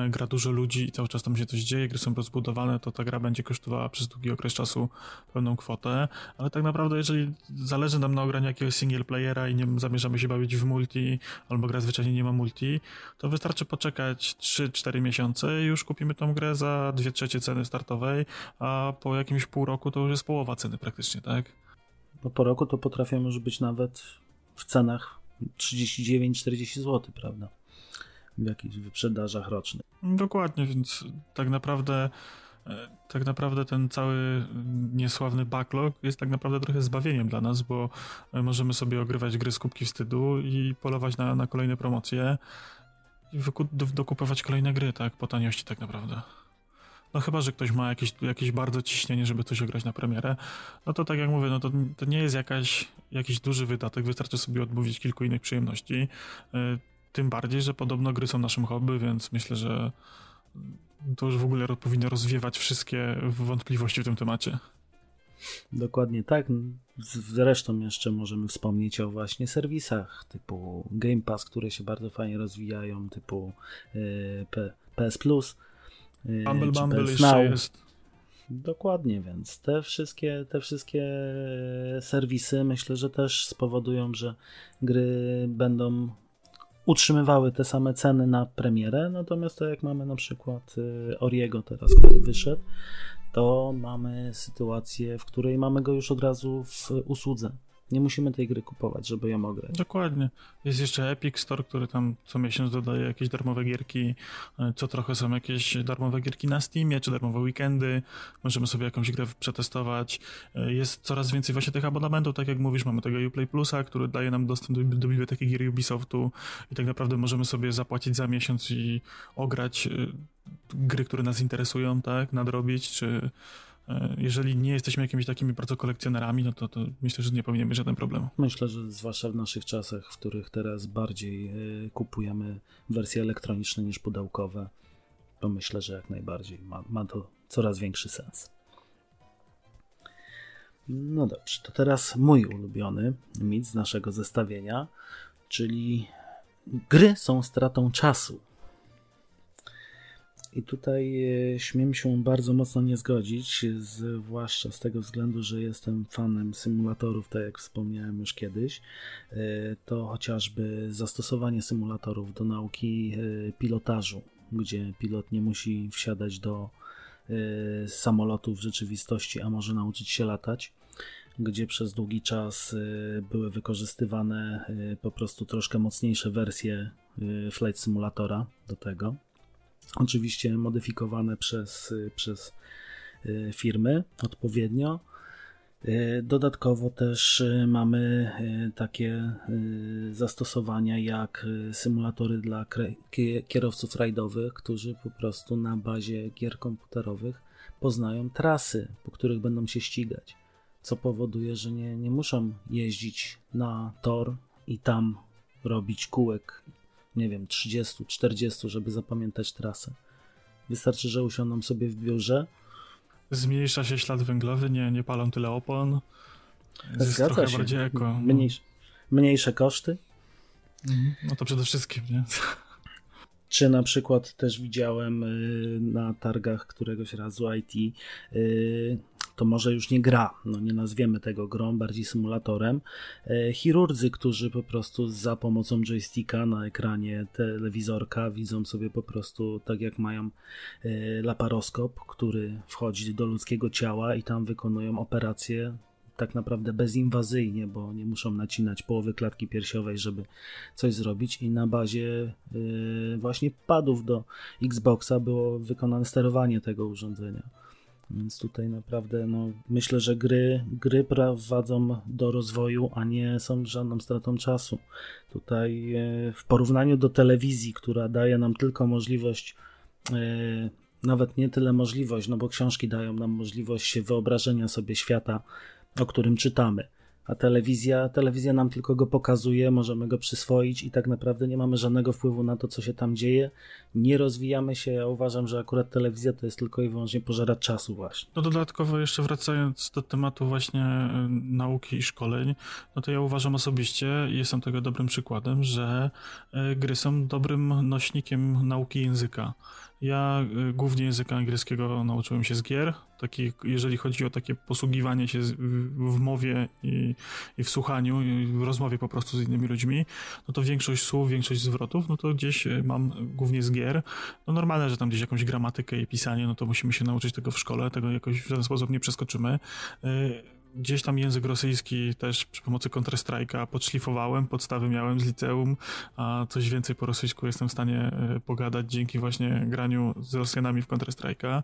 gra dużo ludzi i cały czas tam się coś dzieje, gry są rozbudowane, to ta gra będzie kosztowała przez długi okres czasu pełną kwotę, ale tak naprawdę jeżeli zależy nam na ograniu jakiegoś single playera i nie zamierzamy się bawić w multi, albo gra zwyczajnie nie ma multi, to wystarczy poczekać 3-4 miesiące i już kupimy tą grę za 2 trzecie ceny startowej, a po jakimś pół roku to już jest połowa ceny praktycznie, tak? No po roku to potrafią już być nawet w cenach 39-40 zł, prawda? W jakichś wyprzedażach rocznych. Dokładnie, więc tak naprawdę e, tak naprawdę ten cały niesławny backlog jest tak naprawdę trochę zbawieniem dla nas, bo e, możemy sobie ogrywać gry z kubki wstydu i polować na, na kolejne promocje i dokupować kolejne gry, tak, po taniości tak naprawdę. No chyba, że ktoś ma jakieś, jakieś bardzo ciśnienie, żeby coś ograć na premierę, no to tak jak mówię, no to, to nie jest jakaś, jakiś duży wydatek, wystarczy sobie odmówić kilku innych przyjemności. E, tym bardziej, że podobno gry są naszym hobby, więc myślę, że to już w ogóle powinno rozwiewać wszystkie wątpliwości w tym temacie. Dokładnie tak. Zresztą jeszcze możemy wspomnieć o właśnie serwisach typu Game Pass, które się bardzo fajnie rozwijają, typu y, PS Plus. Y, Bumble Bumble PS jeszcze Now. jest. Dokładnie, więc te wszystkie, te wszystkie serwisy myślę, że też spowodują, że gry będą utrzymywały te same ceny na premierę, natomiast to jak mamy na przykład y, Oriego teraz, który wyszedł, to mamy sytuację, w której mamy go już od razu w usłudze. Nie musimy tej gry kupować, żeby ją ograć. Dokładnie. Jest jeszcze Epic Store, który tam co miesiąc dodaje jakieś darmowe gierki. E, co trochę są jakieś darmowe gierki na Steamie, czy darmowe weekendy. Możemy sobie jakąś grę przetestować. E, jest coraz więcej właśnie tych abonamentów, tak jak mówisz, mamy tego Uplay Plusa, który daje nam dostęp do, do biblioteki gier Ubisoftu i tak naprawdę możemy sobie zapłacić za miesiąc i ograć e, gry, które nas interesują, tak, nadrobić, czy jeżeli nie jesteśmy jakimiś takimi bardzo kolekcjonerami, no to, to myślę, że nie powinien być żaden problem. Myślę, że zwłaszcza w naszych czasach, w których teraz bardziej e, kupujemy wersje elektroniczne niż pudełkowe, to myślę, że jak najbardziej ma, ma to coraz większy sens. No dobrze, to teraz mój ulubiony mit z naszego zestawienia, czyli gry są stratą czasu. I tutaj e, śmiem się bardzo mocno nie zgodzić, zwłaszcza z tego względu, że jestem fanem symulatorów, tak jak wspomniałem już kiedyś. E, to chociażby zastosowanie symulatorów do nauki e, pilotażu, gdzie pilot nie musi wsiadać do samolotu w rzeczywistości, a może nauczyć się latać. gdzie przez długi czas były wykorzystywane po prostu troszkę mocniejsze wersje Flight Simulatora do tego. Oczywiście modyfikowane przez, przez firmy odpowiednio. E, dodatkowo też mamy takie zastosowania jak symulatory dla kierowców rajdowych, którzy po prostu na bazie gier komputerowych poznają trasy, po których będą się ścigać, co powoduje, że nie, nie muszą jeździć na tor i tam robić kółek, nie wiem, 30, 40, żeby zapamiętać trasę. Wystarczy, że usiądą sobie w biurze, zmniejsza się ślad węglowy, nie, nie palą tyle opon. Jest Zgadza trochę się. bardziej eko. No. Mniejsze, mniejsze koszty. Mhm. No to przede wszystkim, nie? Czy na przykład też widziałem y, na targach któregoś razu IT y, to może już nie gra, no nie nazwiemy tego grą, bardziej symulatorem. E, chirurdzy, którzy po prostu za pomocą joysticka na ekranie telewizorka widzą sobie po prostu tak jak mają e, laparoskop, który wchodzi do ludzkiego ciała i tam wykonują operacje tak naprawdę bezinwazyjnie, bo nie muszą nacinać połowy klatki piersiowej, żeby coś zrobić i na bazie e, właśnie padów do Xboxa było wykonane sterowanie tego urządzenia. Więc tutaj naprawdę no, myślę, że gry, gry prowadzą do rozwoju, a nie są żadną stratą czasu. Tutaj e, w porównaniu do telewizji, która daje nam tylko możliwość, e, nawet nie tyle możliwość, no bo książki dają nam możliwość wyobrażenia sobie świata, o którym czytamy a telewizja, telewizja nam tylko go pokazuje, możemy go przyswoić i tak naprawdę nie mamy żadnego wpływu na to, co się tam dzieje. Nie rozwijamy się. Ja uważam, że akurat telewizja to jest tylko i wyłącznie pożerać czasu właśnie. No dodatkowo jeszcze wracając do tematu właśnie e, nauki i szkoleń, no to ja uważam osobiście, jestem tego dobrym przykładem, że e, gry są dobrym nośnikiem nauki języka. Ja y, głównie języka angielskiego nauczyłem się z gier. Taki, jeżeli chodzi o takie posługiwanie się w mowie i, i, w słuchaniu, i w rozmowie po prostu z innymi ludźmi, no to większość słów, większość zwrotów, no to gdzieś y, mam głównie z gier. No normalne, że tam gdzieś jakąś gramatykę i pisanie, no to musimy się nauczyć tego w szkole, tego jakoś w żaden sposób nie przeskoczymy y, gdzieś tam język rosyjski też przy pomocy Counter-Strike'a podszlifowałem, podstawy miałem z liceum, a coś więcej po rosyjsku jestem w stanie e, pogadać dzięki właśnie graniu z Rosjanami w Counter-Strike'a.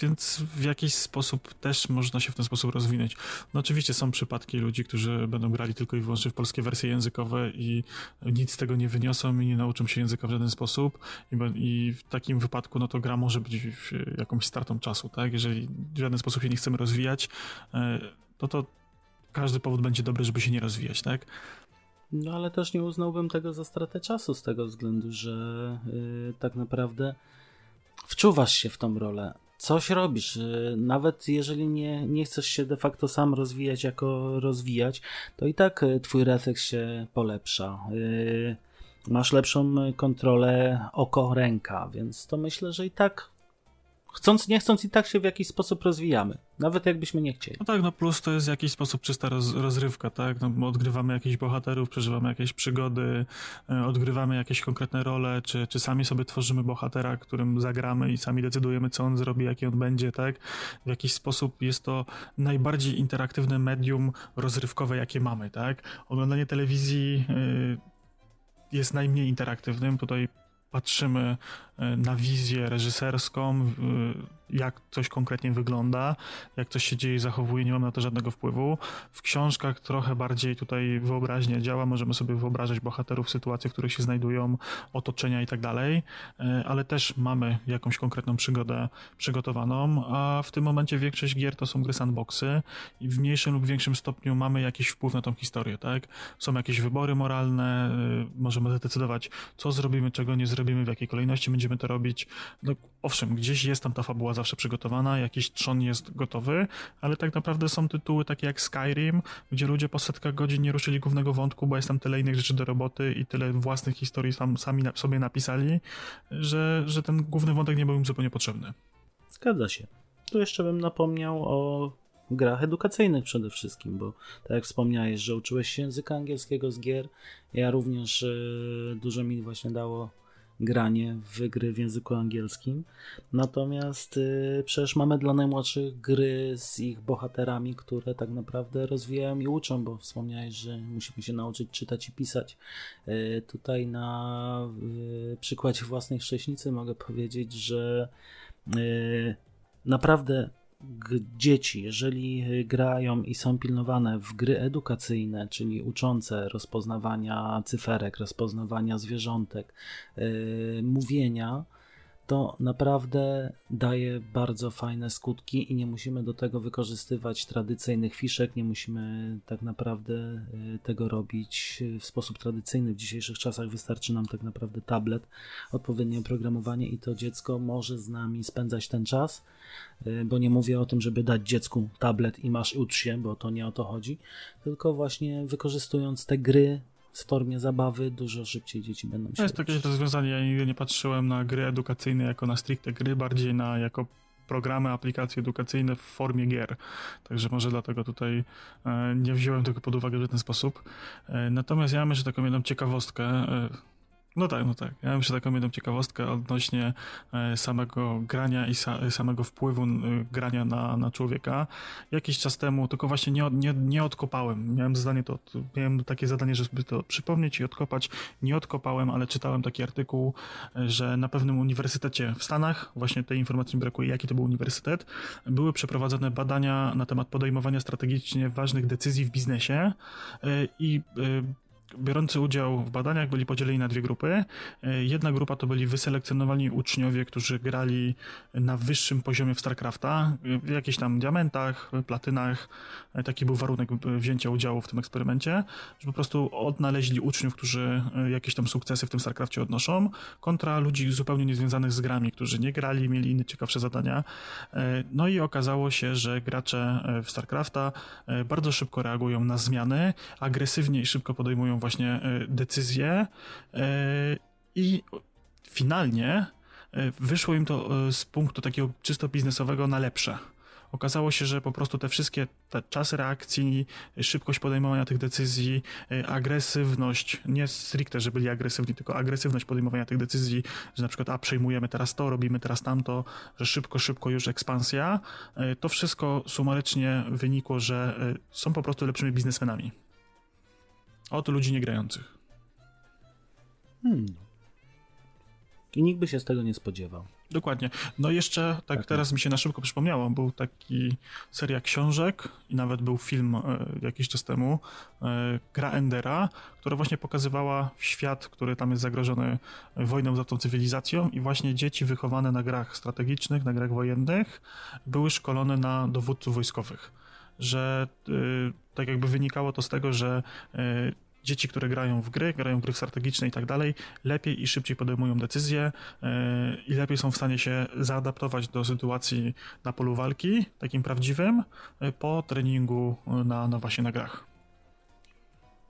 Więc w jakiś sposób też można się w ten sposób rozwinąć. No oczywiście są przypadki ludzi, którzy będą grali tylko i wyłącznie w polskie wersje językowe i nic z tego nie wyniosą i nie nauczą się języka w żaden sposób i, i w takim wypadku no to gra może być jakąś startą czasu, tak? Jeżeli w żaden sposób się nie chcemy rozwijać, e, no to każdy powód będzie dobry, żeby się nie rozwijać, tak? No ale też nie uznałbym tego za stratę czasu z tego względu, że yy, tak naprawdę wczuwasz się w tą rolę coś robisz. Y, nawet jeżeli nie, nie chcesz się de facto sam rozwijać jako rozwijać, to i tak y, twój refleks się polepsza. Y, masz lepszą kontrolę oko-ręka, więc to myślę, że i tak chcąc, nie chcąc i tak się w jakiś sposób rozwijamy. Nawet jakbyśmy nie chcieli. No tak, no plus to jest w jakiś sposób czysta roz, rozrywka, tak? No, odgrywamy jakichś bohaterów, przeżywamy jakieś przygody, e, odgrywamy jakieś konkretne role, czy, czy sami sobie tworzymy bohatera, którym zagramy i sami decydujemy, co on zrobi, jaki on będzie, tak? W jakiś sposób jest to najbardziej interaktywne medium rozrywkowe, jakie mamy, tak? Oglądanie telewizji y, jest najmniej interaktywnym. Tutaj patrzymy na wizję reżyserską, jak coś konkretnie wygląda, jak coś się dzieje i zachowuje, nie mamy na to żadnego wpływu. W książkach trochę bardziej tutaj wyobraźnia działa, możemy sobie wyobrażać bohaterów, sytuacje, w których się znajdują, otoczenia i tak dalej, e, ale też mamy jakąś konkretną przygodę przygotowaną, a w tym momencie większość gier to są gry sandboxy i w mniejszym lub większym stopniu mamy jakiś wpływ na tą historię, tak? Są jakieś wybory moralne, możemy zdecydować, co zrobimy, czego nie zrobimy, w jakiej kolejności będziemy to robić. No, owszem, gdzieś jest tam ta fabuła zawsze przygotowana, jakiś trzon jest gotowy, ale tak naprawdę są tytuły takie jak Skyrim, gdzie ludzie po setkach godzin nie ruszyli głównego wątku, bo jest tam tyle innych rzeczy do roboty i tyle własnych historii sam, sami na, sobie napisali, że, że ten główny wątek nie był im zupełnie potrzebny. Zgadza się. Tu jeszcze bym napomniał o grach edukacyjnych przede wszystkim, bo tak jak wspomniałeś, że uczyłeś się języka angielskiego z gier, ja również y, dużo mi właśnie dało granie w gry w języku angielskim. Natomiast y, przecież mamy dla najmłodszych gry z ich bohaterami, które tak naprawdę rozwijają i uczą, bo wspomniałeś, że musimy się nauczyć czytać i pisać. Y, tutaj na y, przykładzie własnej chrześnicy mogę powiedzieć, że y, naprawdę dzieci, jeżeli grają i są pilnowane w gry edukacyjne, czyli uczące rozpoznawania cyferek, rozpoznawania zwierzątek, yy, mówienia, to naprawdę daje bardzo fajne skutki i nie musimy do tego wykorzystywać tradycyjnych fiszek, nie musimy tak naprawdę y, tego robić w sposób tradycyjny. W dzisiejszych czasach wystarczy nam tak naprawdę tablet, odpowiednie oprogramowanie i to dziecko może z nami spędzać ten czas, y, bo nie mówię o tym, żeby dać dziecku tablet i masz ucz się, bo to nie o to chodzi, tylko właśnie wykorzystując te gry w formie zabawy dużo szybciej dzieci będą się To jest takie rozwiązanie, ja nigdy nie patrzyłem na gry edukacyjne jako na stricte gry, bardziej na jako programy, aplikacje edukacyjne w formie gier. Także może dlatego tutaj e, nie wziąłem tego pod uwagę w ten sposób. E, natomiast ja mam jeszcze taką jedną ciekawostkę. E, no tak, no tak. Ja mam jeszcze taką jedną ciekawostkę odnośnie e, samego grania i sa, samego wpływu e, grania na, na człowieka. Jakiś czas temu, tylko właśnie nie, nie, nie odkopałem. Miałem zadanie to, miałem takie zadanie, żeby to przypomnieć i odkopać. Nie odkopałem, ale czytałem taki artykuł, e, że na pewnym uniwersytecie w Stanach, właśnie tej informacji mi brakuje, jaki to był uniwersytet, były przeprowadzone badania na temat podejmowania strategicznie ważnych decyzji w biznesie i biorący udział w badaniach byli podzieleni na dwie grupy. E, jedna grupa to byli wyselekcjonowani uczniowie, którzy grali na wyższym poziomie w StarCrafta, w jakichś tam diamentach, platynach. E, taki był warunek wzięcia udziału w tym eksperymencie, że po prostu odnaleźli uczniów, którzy e, jakieś tam sukcesy w tym StarCrafcie odnoszą, kontra ludzi zupełnie niezwiązanych z grami, którzy nie grali, mieli inne ciekawsze zadania. No i okazało się, że gracze w StarCrafta bardzo szybko reagują na zmiany, agresywnie i szybko podejmują właśnie e, decyzje e, i finalnie e, wyszło im to z punktu takiego czysto biznesowego na lepsze. Okazało się, że po prostu te wszystkie te czasy reakcji, szybkość podejmowania tych decyzji, agresywność, nie stricte, że byli agresywni, tylko agresywność podejmowania tych decyzji, że na przykład a przejmujemy teraz to, robimy teraz tamto, że szybko, szybko już ekspansja, to wszystko sumarycznie wynikło, że są po prostu lepszymi biznesmenami. Od ludzi niegrających. Hmm. I nikt by się z tego nie spodziewał. Dokładnie. No jeszcze, tak, tak teraz mi się na szybko przypomniało, był taki seria książek i nawet był film e, jakiś czas temu, e, Gra Endera, która właśnie pokazywała świat, który tam jest zagrożony wojną za tą cywilizacją i właśnie dzieci wychowane na grach strategicznych, na grach wojennych były szkolone na dowódców wojskowych że y, tak jakby wynikało to z tego, że y, dzieci, które grają w gry, grają w gry strategiczne i tak dalej, lepiej i szybciej podejmują decyzje y, i lepiej są w stanie się zaadaptować do sytuacji na polu walki, takim prawdziwym, po treningu na, na właśnie na grach.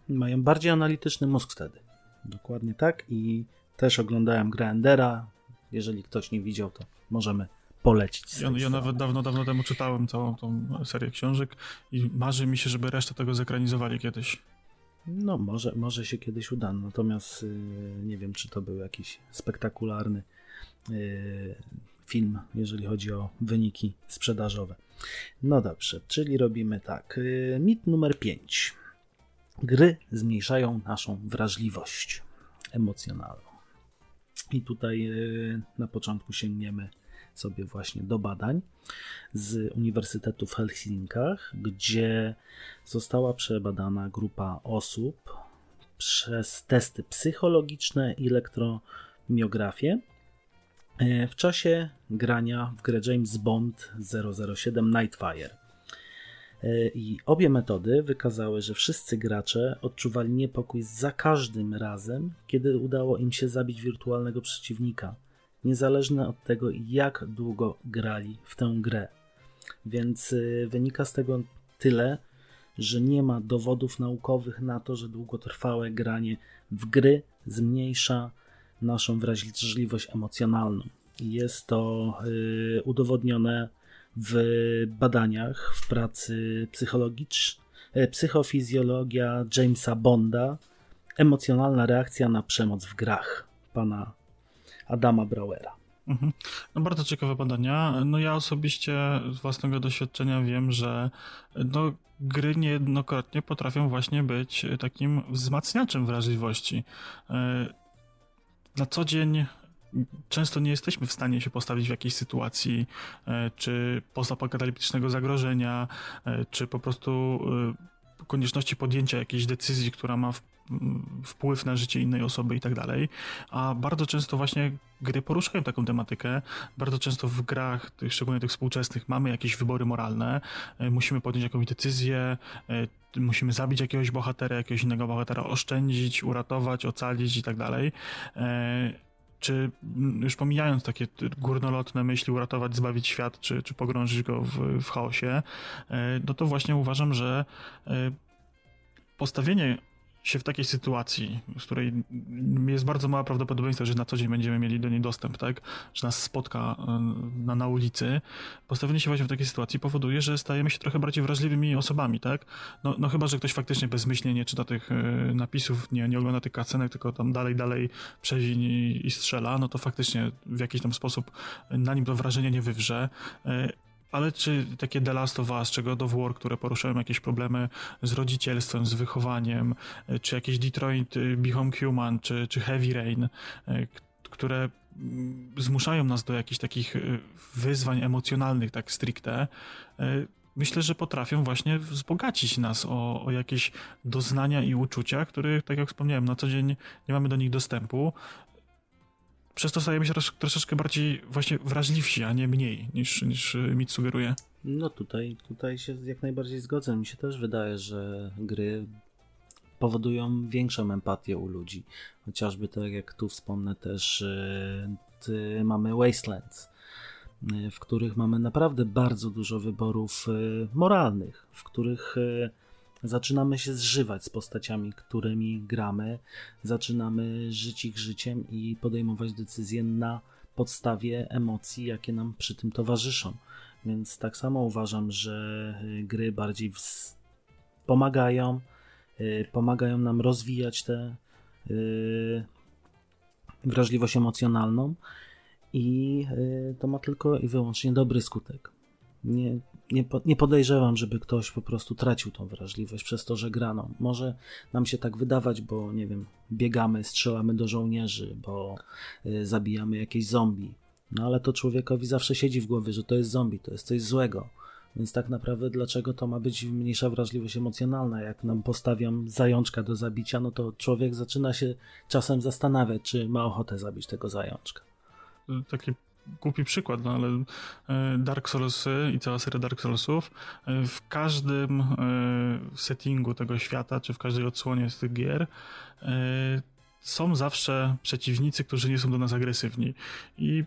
Mają bardziej analityczny mózg wtedy. Dokładnie tak i też oglądałem grę Endera. Jeżeli ktoś nie widział, to możemy polecić. Ja, ja nawet dawno, dawno temu czytałem całą tą serię książek i marzy mi się, żeby resztę tego zekranizowali kiedyś. No, może, może się kiedyś uda, natomiast yy, nie wiem, czy to był jakiś spektakularny yy, film, jeżeli chodzi o wyniki sprzedażowe. No dobrze, czyli robimy tak. Yy, mit numer 5. Gry zmniejszają naszą wrażliwość emocjonalną. I tutaj y, na początku sięgniemy sobie właśnie do badań z Uniwersytetu w Helsinkach, gdzie została przebadana grupa osób przez testy psychologiczne i elektromiografię e, w czasie grania w grę James Bond 007 Nightfire. E, I obie metody wykazały, że wszyscy gracze odczuwali niepokój za każdym razem, kiedy udało im się zabić wirtualnego przeciwnika niezależne od tego, jak długo grali w tę grę. Więc y, wynika z tego tyle, że nie ma dowodów naukowych na to, że długotrwałe granie w gry zmniejsza naszą wrażliwość emocjonalną. Jest to y, udowodnione w badaniach w pracy psychologicznej, psychofizjologia Jamesa Bonda, emocjonalna reakcja na przemoc w grach pana Adama Brauera. Mhm. No bardzo ciekawe badania. No ja osobiście z własnego doświadczenia wiem, że no, gry niejednokrotnie potrafią właśnie być takim wzmacniaczem wrażliwości. E, na co dzień często nie jesteśmy w stanie się postawić w jakiejś sytuacji, e, czy postapokaliptycznego zagrożenia, e, czy po prostu konieczności podjęcia jakiejś decyzji, która ma wpływ na życie innej osoby i tak dalej, a bardzo często właśnie gry poruszają taką tematykę. Bardzo często w grach, tych, szczególnie tych współczesnych, mamy jakieś wybory moralne, e, musimy podjąć jakąś decyzję, e, musimy zabić jakiegoś bohatera, jakiegoś innego bohatera, oszczędzić, uratować, ocalić i tak dalej. E, czy już pomijając takie górnolotne myśli, uratować, zbawić świat, czy, czy pogrążyć go w, w chaosie, no to właśnie uważam, że postawienie się w takiej sytuacji, z której jest bardzo małe prawdopodobieństwo, że na co dzień będziemy mieli do niej dostęp, tak, że nas spotka e, na, na ulicy, postawienie się właśnie w takiej sytuacji powoduje, że stajemy się trochę bardziej wrażliwymi osobami, tak? No, no chyba, że ktoś faktycznie bezmyślnie nie czyta tych e, napisów, nie, nie ogląda tych kacenek, tylko tam dalej, dalej przewiń i, i strzela, no to faktycznie w jakiś tam sposób na nim to wrażenie nie wywrze. E, ale czy takie The Last of Us, czy God of War, które poruszają jakieś problemy z rodzicielstwem, z wychowaniem, e, czy jakieś Detroit e, Become Human, czy, czy Heavy Rain, e, które zmuszają nas do jakichś takich wyzwań emocjonalnych, tak stricte, myślę, że potrafią właśnie wzbogacić nas o, o jakieś doznania i uczucia, których, tak jak wspomniałem, na co dzień nie mamy do nich dostępu przez to stajemy się troszeczkę bardziej właśnie wrażliwsi, a nie mniej, niż, niż mit sugeruje. No tutaj, tutaj się jak najbardziej zgodzę. Mi się też wydaje, że gry powodują większą empatię u ludzi. Chociażby tak jak tu wspomnę też, mamy Wastelands, w których mamy naprawdę bardzo dużo wyborów e, moralnych, w których e, zaczynamy się zżywać z postaciami, którymi gramy, zaczynamy żyć ich życiem i podejmować decyzje na podstawie emocji, jakie nam przy tym towarzyszą. Więc tak samo uważam, że y, gry bardziej pomagają, y, pomagają nam rozwijać tę y, wrażliwość emocjonalną i to ma tylko i wyłącznie dobry skutek. Nie, nie, nie podejrzewam, żeby ktoś po prostu tracił tą wrażliwość przez to, że grano. Może nam się tak wydawać, bo nie wiem, biegamy, strzelamy do żołnierzy, bo y, zabijamy jakieś zombie. No ale to człowiekowi zawsze siedzi w głowie, że to jest zombie, to jest coś złego. Więc tak naprawdę dlaczego to ma być mniejsza wrażliwość emocjonalna? Jak nam postawiam zajączka do zabicia, no to człowiek zaczyna się czasem zastanawiać, czy ma ochotę zabić tego zajączka. Takie głupi przykład, no ale e, Dark Soulsy i cała seria Dark Soulsów e, w każdym e, settingu tego świata, czy w każdej odsłonie z tych gier są zawsze przeciwnicy, którzy nie są do nas agresywni. I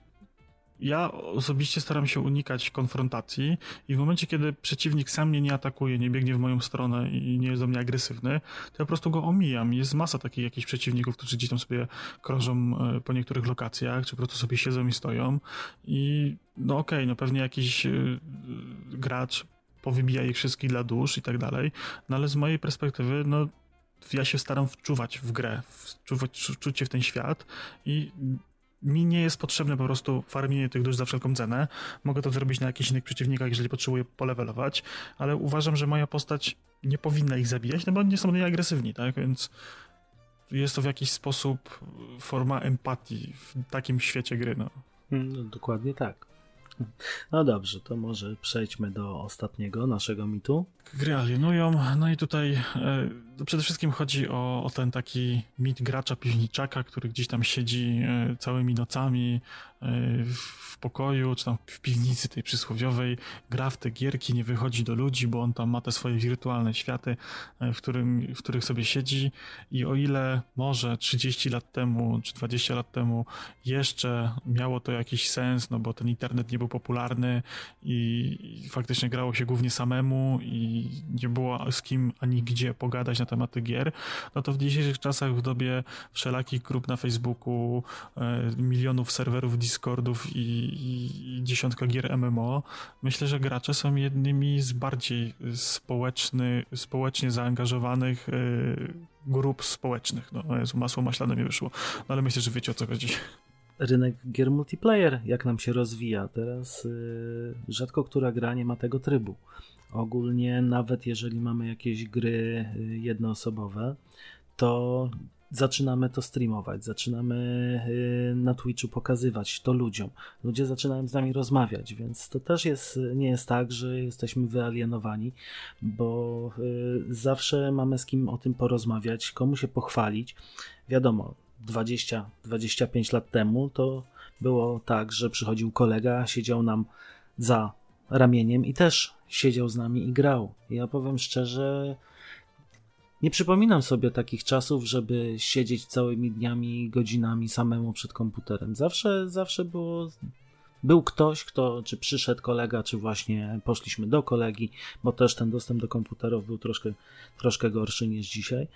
ja osobiście staram się unikać konfrontacji i w momencie, kiedy przeciwnik sam mnie nie atakuje, nie biegnie w moją stronę i nie jest do mnie agresywny, to ja po prostu go omijam. Jest masa takich jakichś przeciwników, którzy gdzieś tam sobie krążą e, po niektórych lokacjach, czy po prostu sobie siedzą i stoją i no okej, okay, no pewnie jakiś yy, gracz powybija ich wszystkich dla dusz i tak dalej, no ale z mojej perspektywy, no ja się staram wczuwać w grę, wczuwać, wczuć się w ten świat i mi nie jest potrzebne po prostu farmienie tych dusz za wszelką cenę. Mogę to zrobić na jakichś innych przeciwnikach, jeżeli potrzebuję polewelować, ale uważam, że moja postać nie powinna ich zabijać, no bo nie są agresywni, tak? Więc jest to w jakiś sposób forma empatii w takim świecie gry, no. no dokładnie tak. No dobrze, to może przejdźmy do ostatniego naszego mitu. Gry alienują, no i tutaj e, przede wszystkim chodzi o, o, ten taki mit gracza piwniczaka, który gdzieś tam siedzi e, całymi nocami w pokoju, czy tam w piwnicy tej przysłowiowej, gra w te gierki, nie wychodzi do ludzi, bo on tam ma te swoje wirtualne światy, e, w, którym, w których sobie siedzi. I o ile może 30 lat temu, czy 20 lat temu jeszcze miało to jakiś sens, no bo ten internet nie był popularny i, faktycznie grało się głównie samemu i nie było z kim ani gdzie pogadać na tematy gier, no to w dzisiejszych czasach, w dobie wszelakich grup na Facebooku, e, milionów serwerów Discordów i, i, i dziesiątka gier MMO, myślę, że gracze są jednymi z bardziej społeczny, społecznie zaangażowanych e, grup społecznych. No, Jezu, masło maślane mi wyszło, no, ale myślę, że wiecie o co chodzi. rynek gier multiplayer, jak nam się rozwija. Teraz y, rzadko która gra nie ma tego trybu. Ogólnie, nawet jeżeli mamy jakieś gry y, jednoosobowe, to zaczynamy to streamować, zaczynamy y, na Twitchu pokazywać to ludziom. Ludzie zaczynają z nami rozmawiać, więc to też jest, nie jest tak, że jesteśmy wyalienowani, bo y, zawsze mamy z kim o tym porozmawiać, komu się pochwalić. Wiadomo, 20-25 lat temu to było tak, że przychodził kolega, siedział nam za ramieniem i też siedział z nami i grał. Ja powiem szczerze, nie przypominam sobie takich czasów, żeby siedzieć całymi dniami, godzinami samemu przed komputerem. Zawsze, zawsze było. Był ktoś, kto, czy przyszedł kolega, czy właśnie poszliśmy do kolegi, bo też ten dostęp do komputerów był troszkę, troszkę gorszy niż dzisiaj,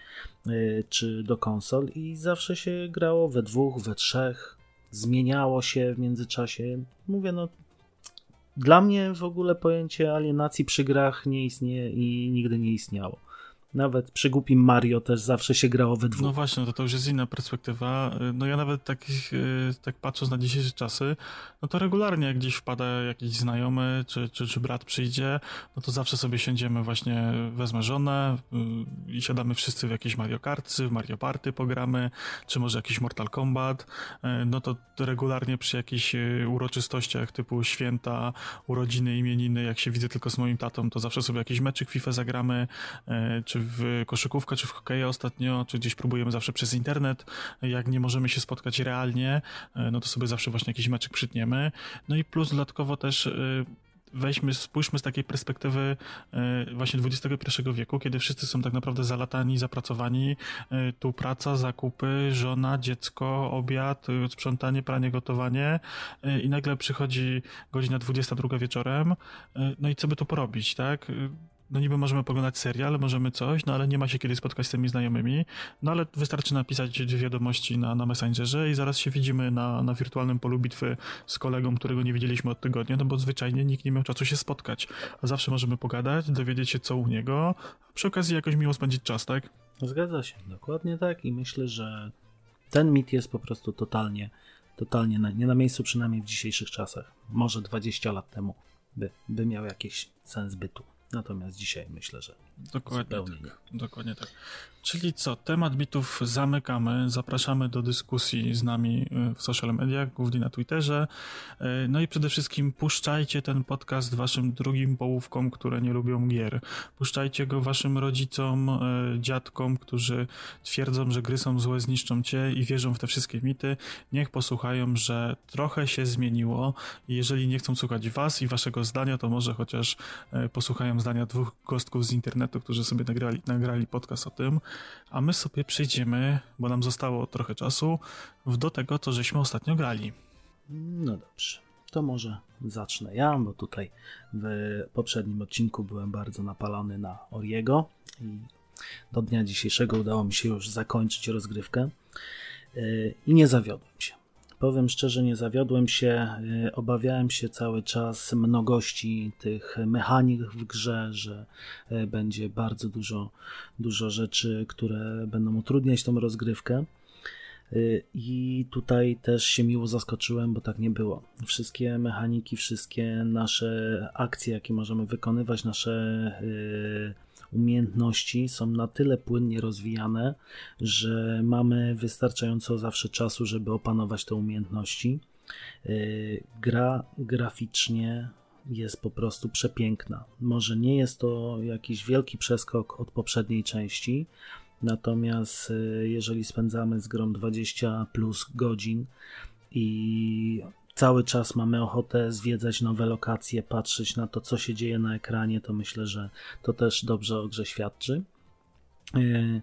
yy, czy do konsol, i zawsze się grało we dwóch, we trzech, zmieniało się w międzyczasie. Mówię, no, dla mnie w ogóle pojęcie alienacji przy grach nie istnieje i nigdy nie istniało. Nawet przy głupim Mario też zawsze się grało we dwóch. No właśnie, to, to już jest inna perspektywa. No ja nawet tak, tak patrząc na dzisiejsze czasy, no to regularnie jak gdzieś wpada jakiś znajomy, czy, czy, czy brat przyjdzie, no to zawsze sobie siądziemy właśnie, wezmę żonę y, i siadamy wszyscy w jakieś Mario Karty, w Mario Party pogramy, czy może jakiś Mortal Kombat, y, no to regularnie przy jakichś y, uroczystościach typu święta, urodziny, imieniny, jak się widzę tylko z moim tatą, to zawsze sobie jakiś meczyk FIFA zagramy, czy w koszykówkę, czy w hokeja ostatnio, czy gdzieś próbujemy zawsze przez internet. Jak nie możemy się spotkać realnie, e, no to sobie zawsze właśnie jakiś meczek przytniemy. No i plus dodatkowo też e, weźmy, spójrzmy z takiej perspektywy e, właśnie XXI wieku, kiedy wszyscy są tak naprawdę zalatani, zapracowani. Tu praca, zakupy, żona, dziecko, obiad, sprzątanie, pranie, gotowanie i nagle przychodzi godzina 22 wieczorem. No i co by tu porobić, tak? No niby możemy poglądać serial, możemy coś, no ale nie ma się kiedy spotkać z tymi znajomymi, no ale wystarczy napisać wiadomości na, na Messengerze i zaraz się widzimy na, na wirtualnym polu bitwy z kolegą, którego nie widzieliśmy od tygodnia, no bo zwyczajnie nikt nie miał czasu się spotkać. A zawsze możemy pogadać, dowiedzieć się co u niego, a przy okazji jakoś miło spędzić czas, tak? Zgadza się, dokładnie tak i myślę, że ten mit jest po prostu totalnie, totalnie na, nie na miejscu, przynajmniej w dzisiejszych czasach. Może 20 lat temu by, by miał jakiś sens bytu. Natomiast dzisiaj myślę, że dokładnie tak, dokładnie tak. Czyli co, temat mitów zamykamy, zapraszamy do dyskusji z nami y, w social mediach, głównie na Twitterze. Y, no i przede wszystkim puszczajcie ten podcast waszym drugim połówkom, które nie lubią gier. Puszczajcie go waszym rodzicom, y, dziadkom, którzy twierdzą, że gry są złe, zniszczą cię i wierzą w te wszystkie mity. Niech posłuchają, że trochę się zmieniło jeżeli nie chcą słuchać was i waszego zdania, to może chociaż posłuchają zdania dwóch gostków z internetu, którzy sobie nagrali, nagrali podcast o tym a my sobie przejdziemy, bo nam zostało trochę czasu, do tego, co żeśmy ostatnio grali. No dobrze, to może zacznę ja, bo tutaj w poprzednim odcinku byłem bardzo napalony na Oriego i do dnia dzisiejszego udało mi się już zakończyć rozgrywkę yy, i nie zawiodłem się. Powiem szczerze, nie zawiodłem się. Y, obawiałem się cały czas mnogości tych mechanik w grze, że y, będzie bardzo dużo, dużo rzeczy, które będą utrudniać tą rozgrywkę. Y, I tutaj też się miło zaskoczyłem, bo tak nie było. Wszystkie mechaniki, wszystkie nasze akcje, jakie możemy wykonywać, nasze umiejętności są na tyle płynnie rozwijane, że mamy wystarczająco zawsze czasu, żeby opanować te umiejętności. Y, gra graficznie jest po prostu przepiękna. Może nie jest to jakiś wielki przeskok od poprzedniej części, natomiast y, jeżeli spędzamy z grą 20 plus godzin i cały czas mamy ochotę zwiedzać nowe lokacje, patrzeć na to, co się dzieje na ekranie, to myślę, że to też dobrze o grze świadczy. E,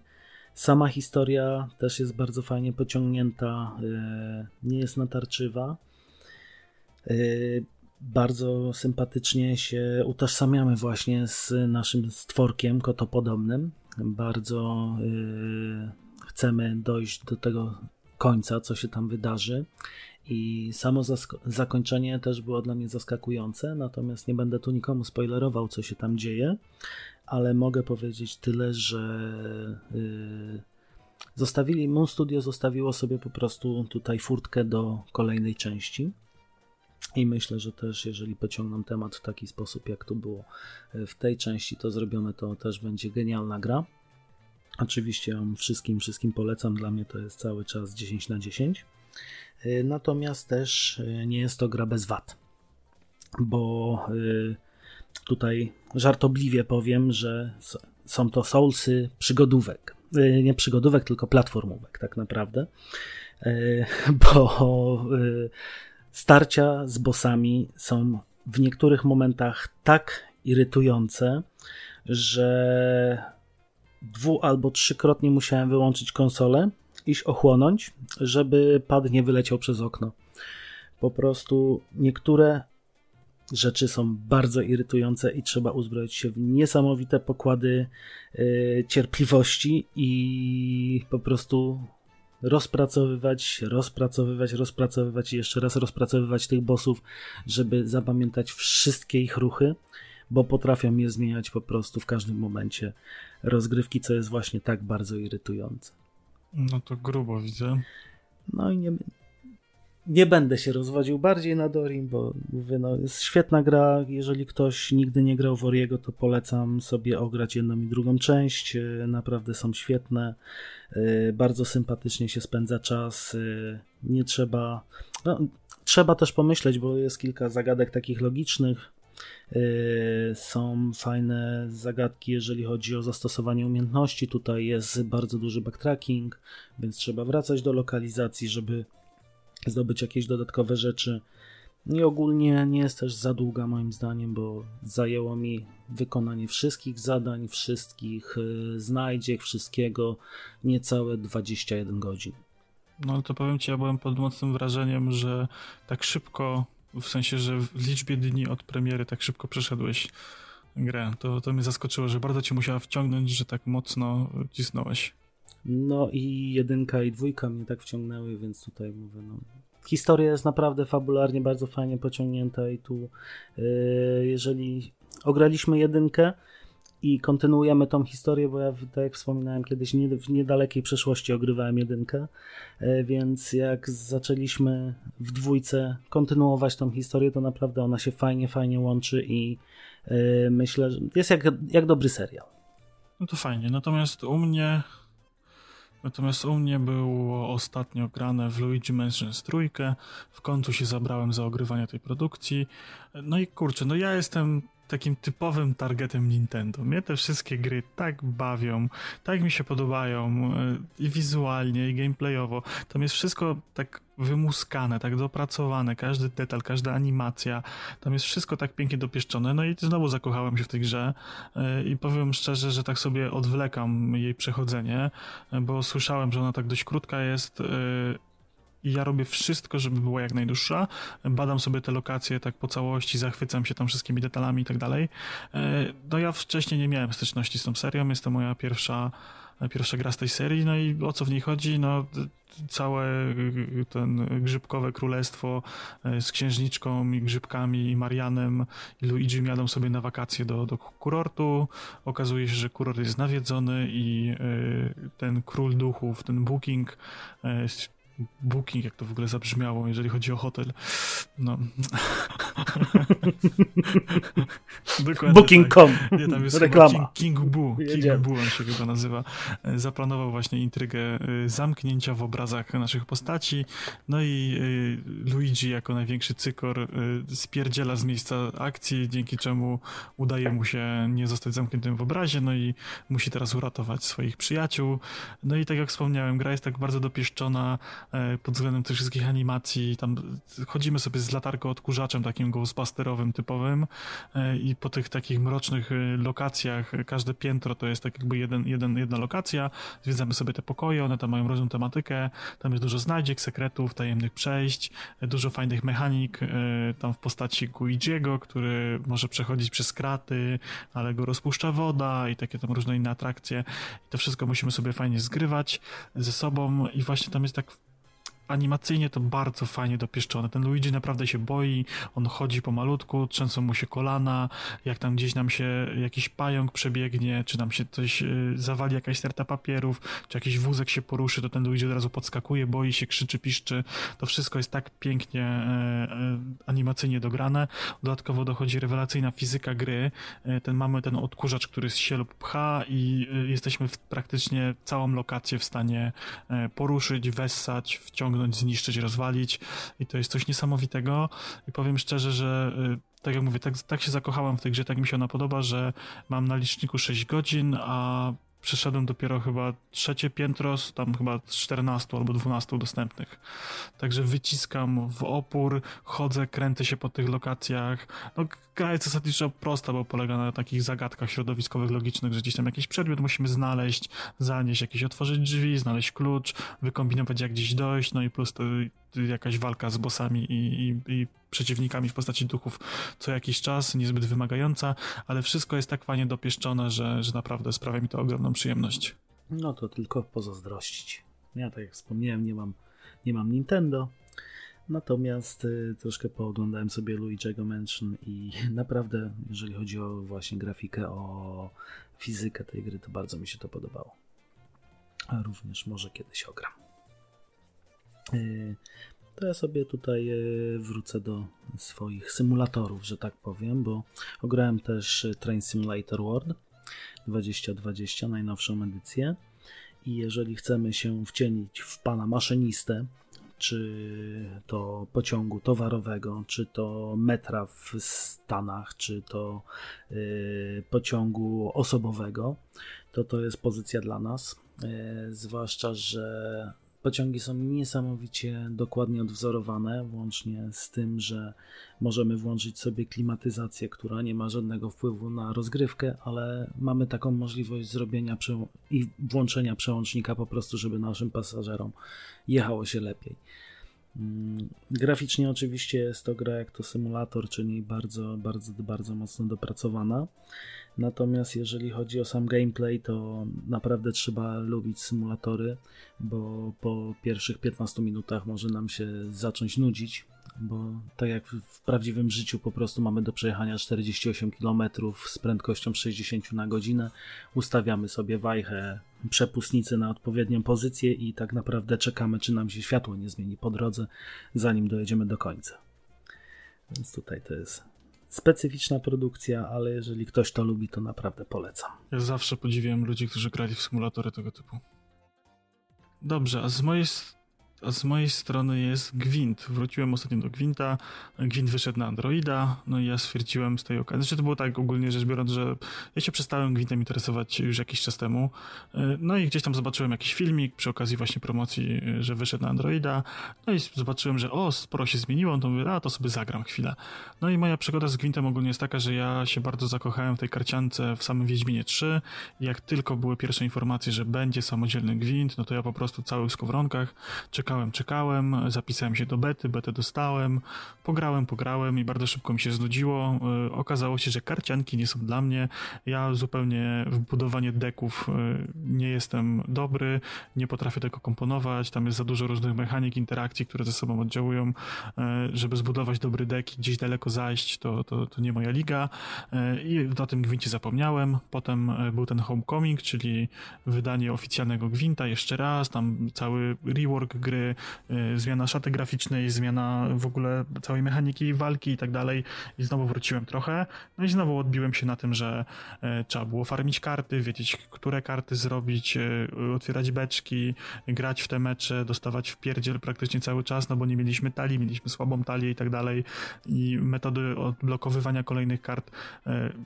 sama historia też jest bardzo fajnie pociągnięta, e, nie jest natarczywa. E, bardzo sympatycznie się utożsamiamy właśnie z naszym stworkiem kotopodobnym. Bardzo chcemy dojść do tego końca, co się tam wydarzy. I samo zakończenie też było dla mnie zaskakujące, natomiast nie będę tu nikomu spoilerował, co się tam dzieje, ale mogę powiedzieć tyle, że yy, zostawili, Moon Studio zostawiło sobie po prostu tutaj furtkę do kolejnej części. I myślę, że też jeżeli pociągną temat w taki sposób, jak to było w tej części, to zrobione to też będzie genialna gra. Oczywiście ją wszystkim, wszystkim polecam. Dla mnie to jest cały czas 10 na 10. Natomiast też nie jest to gra bez wad, bo tutaj żartobliwie powiem, że są to soulsy przygodówek. Y, nie przygodówek, tylko platformówek, tak naprawdę. Y, bo y, starcia z bossami są w niektórych momentach tak irytujące, że dwu albo trzykrotnie musiałem wyłączyć konsolę, iść ochłonąć, żeby pad nie wyleciał przez okno. Po prostu niektóre rzeczy są bardzo irytujące i trzeba uzbroić się w niesamowite pokłady yy, cierpliwości i po prostu rozpracowywać, rozpracowywać, rozpracowywać i jeszcze raz rozpracowywać tych bossów, żeby zapamiętać wszystkie ich ruchy, bo potrafią je zmieniać po prostu w każdym momencie rozgrywki, co jest właśnie tak bardzo irytujące. No to grubo widzę. No i nie, nie będę się rozwodził bardziej na Dorim, bo mówię, no, jest świetna gra. Jeżeli ktoś nigdy nie grał w Oriego, to polecam sobie ograć jedną i drugą część. E, naprawdę są świetne. E, bardzo sympatycznie się spędza czas. E, nie trzeba. No, trzeba też pomyśleć, bo jest kilka zagadek takich logicznych. Są fajne zagadki, jeżeli chodzi o zastosowanie umiejętności. Tutaj jest bardzo duży backtracking, więc trzeba wracać do lokalizacji, żeby zdobyć jakieś dodatkowe rzeczy. I ogólnie nie jest też za długa moim zdaniem, bo zajęło mi wykonanie wszystkich zadań, wszystkich y, znajdziek, wszystkiego niecałe 21 godzin. No ale to powiem ci, ja byłem pod mocnym wrażeniem, że tak szybko, w sensie, że w liczbie dni od premiery tak szybko przeszedłeś grę. To, to mnie zaskoczyło, że bardzo ci musiała wciągnąć, że tak mocno cisnąłeś. No i jedynka i dwójka mnie tak wciągnęły, więc tutaj mówię, no. Historia jest naprawdę fabularnie bardzo fajnie pociągnięta i tu yy, jeżeli ograliśmy jedynkę i kontynuujemy tą historię, bo ja tak jak wspominałem kiedyś w niedalekiej przeszłości ogrywałem jedynkę, yy, więc jak zaczęliśmy w dwójce kontynuować tą historię, to naprawdę ona się fajnie, fajnie łączy i yy, myślę, że jest jak, jak dobry serial. No to fajnie, natomiast u mnie Natomiast u mnie było ostatnio grane w Luigi Mansions trójkę. W końcu się zabrałem za ogrywanie tej produkcji. No i kurczę, no ja jestem takim typowym targetem Nintendo. Mnie te wszystkie gry tak bawią, tak mi się podobają e, i wizualnie, i gameplayowo. Tam jest wszystko tak wymuskane, tak dopracowane, każdy detal, każda animacja. Tam jest wszystko tak pięknie dopieszczone. No i znowu zakochałem się w tej grze e, i powiem szczerze, że tak sobie odwlekam jej przechodzenie, e, bo słyszałem, że ona tak dość krótka jest i ja robię wszystko, żeby była jak najdłuższa. Badam sobie te lokacje tak po całości, zachwycam się tam wszystkimi detalami i tak dalej. E, no ja wcześniej nie miałem styczności z tą serią, jest to moja pierwsza pierwsza gra z tej serii, no i o co w niej chodzi? No całe ten grzybkowe królestwo e, z księżniczką i grzybkami i Marianem i Luigi jadą sobie na wakacje do, do kurortu. Okazuje się, że kurort jest nawiedzony i e, ten król duchów, ten booking Booking, jak to w ogóle zabrzmiało, jeżeli chodzi o hotel. No. Booking.com. Tak. Nie, tam jest Reklama. King, King Boo. King Boo on się chyba nazywa. E, zaplanował właśnie intrygę e, zamknięcia w obrazach naszych postaci. No i e, Luigi jako największy cykor spierdziela z miejsca akcji, dzięki czemu udaje mu się nie zostać zamkniętym w obrazie, no i musi teraz uratować swoich przyjaciół. No i tak jak wspomniałem, gra jest tak bardzo dopieszczona, pod względem tych wszystkich animacji. Tam chodzimy sobie z latarką odkurzaczem takim ghostbusterowym typowym e, i po tych takich mrocznych e, lokacjach każde piętro to jest tak jakby jeden, jeden, jedna lokacja. Zwiedzamy sobie te pokoje, one tam mają różną tematykę. Tam jest dużo znajdziek, sekretów, tajemnych przejść, dużo fajnych mechanik tam w postaci Guigiego, który może przechodzić przez kraty, ale go rozpuszcza woda i takie tam różne inne atrakcje. I to wszystko musimy sobie fajnie zgrywać ze sobą i właśnie tam jest tak animacyjnie to bardzo fajnie dopieszczone. Ten Luigi naprawdę się boi, on chodzi po malutku, trzęsą mu się kolana, jak tam gdzieś nam się jakiś pająk przebiegnie, czy nam się coś y, zawali, jakaś sterta papierów, czy jakiś wózek się poruszy, to ten Luigi od razu podskakuje, boi się, krzyczy, piszczy. To wszystko jest tak pięknie e, e, animacyjnie dograne. Dodatkowo dochodzi rewelacyjna fizyka gry. Ten mamy ten odkurzacz, który się lub pcha i jesteśmy w praktycznie całą lokację w stanie poruszyć, wessać, wciągnąć, zniszczyć, rozwalić i to jest coś niesamowitego i powiem szczerze, że tak jak mówię, tak, tak się zakochałem w tej grze, tak mi się ona podoba, że mam na liczniku 6 godzin, a przeszedłem dopiero chyba trzecie piętro, tam chyba z 14 albo 12 dostępnych. Także wyciskam w opór, chodzę, kręcę się po tych lokacjach. No, gra jest zasadniczo prosta, bo polega na takich zagadkach środowiskowych, logicznych, że gdzieś tam jakiś przedmiot musimy znaleźć, zanieść jakieś, otworzyć drzwi, znaleźć klucz, wykombinować jak gdzieś dojść, no i plus to jakaś walka z bossami i, i, i, przeciwnikami w postaci duchów co jakiś czas, niezbyt wymagająca, ale wszystko jest tak fajnie dopieszczone, że, że naprawdę sprawia mi to ogromną przyjemność. No to tylko pozazdrościć. Ja tak jak wspomniałem, nie mam, nie mam Nintendo, natomiast y, troszkę pooglądałem sobie Luigi'ego Mansion i naprawdę, jeżeli chodzi o właśnie grafikę, o fizykę tej gry, to bardzo mi się to podobało. A również może kiedyś ogram. Y, to ja sobie tutaj y, wrócę do swoich symulatorów, że tak powiem, bo ograłem też Train Simulator World 2020, najnowszą edycję. I jeżeli chcemy się wcienić w pana maszynistę, czy to pociągu towarowego, czy to metra w Stanach, czy to y, pociągu osobowego, to to jest pozycja dla nas. Y, zwłaszcza, że Pociągi są niesamowicie dokładnie odwzorowane, włącznie z tym, że możemy włączyć sobie klimatyzację, która nie ma żadnego wpływu na rozgrywkę, ale mamy taką możliwość zrobienia i włączenia przełącznika po prostu, żeby naszym pasażerom jechało się lepiej. Mm, graficznie oczywiście jest to gra jak to symulator, czyli bardzo, bardzo, bardzo mocno dopracowana. Natomiast jeżeli chodzi o sam gameplay, to naprawdę trzeba lubić symulatory, bo po pierwszych 15 minutach może nam się zacząć nudzić, bo tak jak w prawdziwym życiu po prostu mamy do przejechania 48 km z prędkością 60 na godzinę, ustawiamy sobie wajchę przepustnicy na odpowiednią pozycję i tak naprawdę czekamy, czy nam się światło nie zmieni po drodze, zanim dojedziemy do końca. Więc tutaj to jest specyficzna produkcja, ale jeżeli ktoś to lubi, to naprawdę polecam. Ja zawsze podziwiam ludzi, którzy grali w symulatory tego typu. Dobrze, a z mojej a z mojej strony jest Gwint. Wróciłem ostatnio do Gwinta. Gwint wyszedł na Androida, no i ja stwierdziłem z tej okazji, znaczy to było tak ogólnie rzecz biorąc, że ja się przestałem Gwintem interesować już jakiś czas temu. E, no i gdzieś tam zobaczyłem jakiś filmik przy okazji właśnie promocji, e, że wyszedł na Androida. No i zobaczyłem, że o, sporo się zmieniło, to mówię, a to sobie zagram chwilę. No i moja przygoda z Gwintem ogólnie jest taka, że ja się bardzo zakochałem w tej karciance w samym Wiedźminie 3. Jak tylko były pierwsze informacje, że będzie samodzielny Gwint, no to ja po prostu cały w skowronkach czekałem czekałem, czekałem, zapisałem się do bety, betę dostałem, pograłem, pograłem i bardzo szybko mi się znudziło. E, okazało się, że karcianki nie są dla mnie. Ja zupełnie w budowanie deków e, nie jestem dobry, nie potrafię tego komponować, tam jest za dużo różnych mechanik, interakcji, które ze sobą oddziałują. E, żeby zbudować dobry dek i gdzieś daleko zajść, to, to, to nie moja liga. I o tym gwincie zapomniałem. Potem był ten Homecoming, czyli wydanie oficjalnego gwinta jeszcze raz, tam cały rework gry, Y, zmiana szaty graficznej, zmiana w ogóle całej mechaniki walki i tak dalej. I znowu wróciłem trochę. No i znowu odbiłem się na tym, że y, trzeba było farmić karty, wiedzieć, które karty zrobić, y, otwierać beczki, grać w te mecze, dostawać w pierdziel praktycznie cały czas, no bo nie mieliśmy talii, mieliśmy słabą talię i tak dalej. I metody odblokowywania kolejnych kart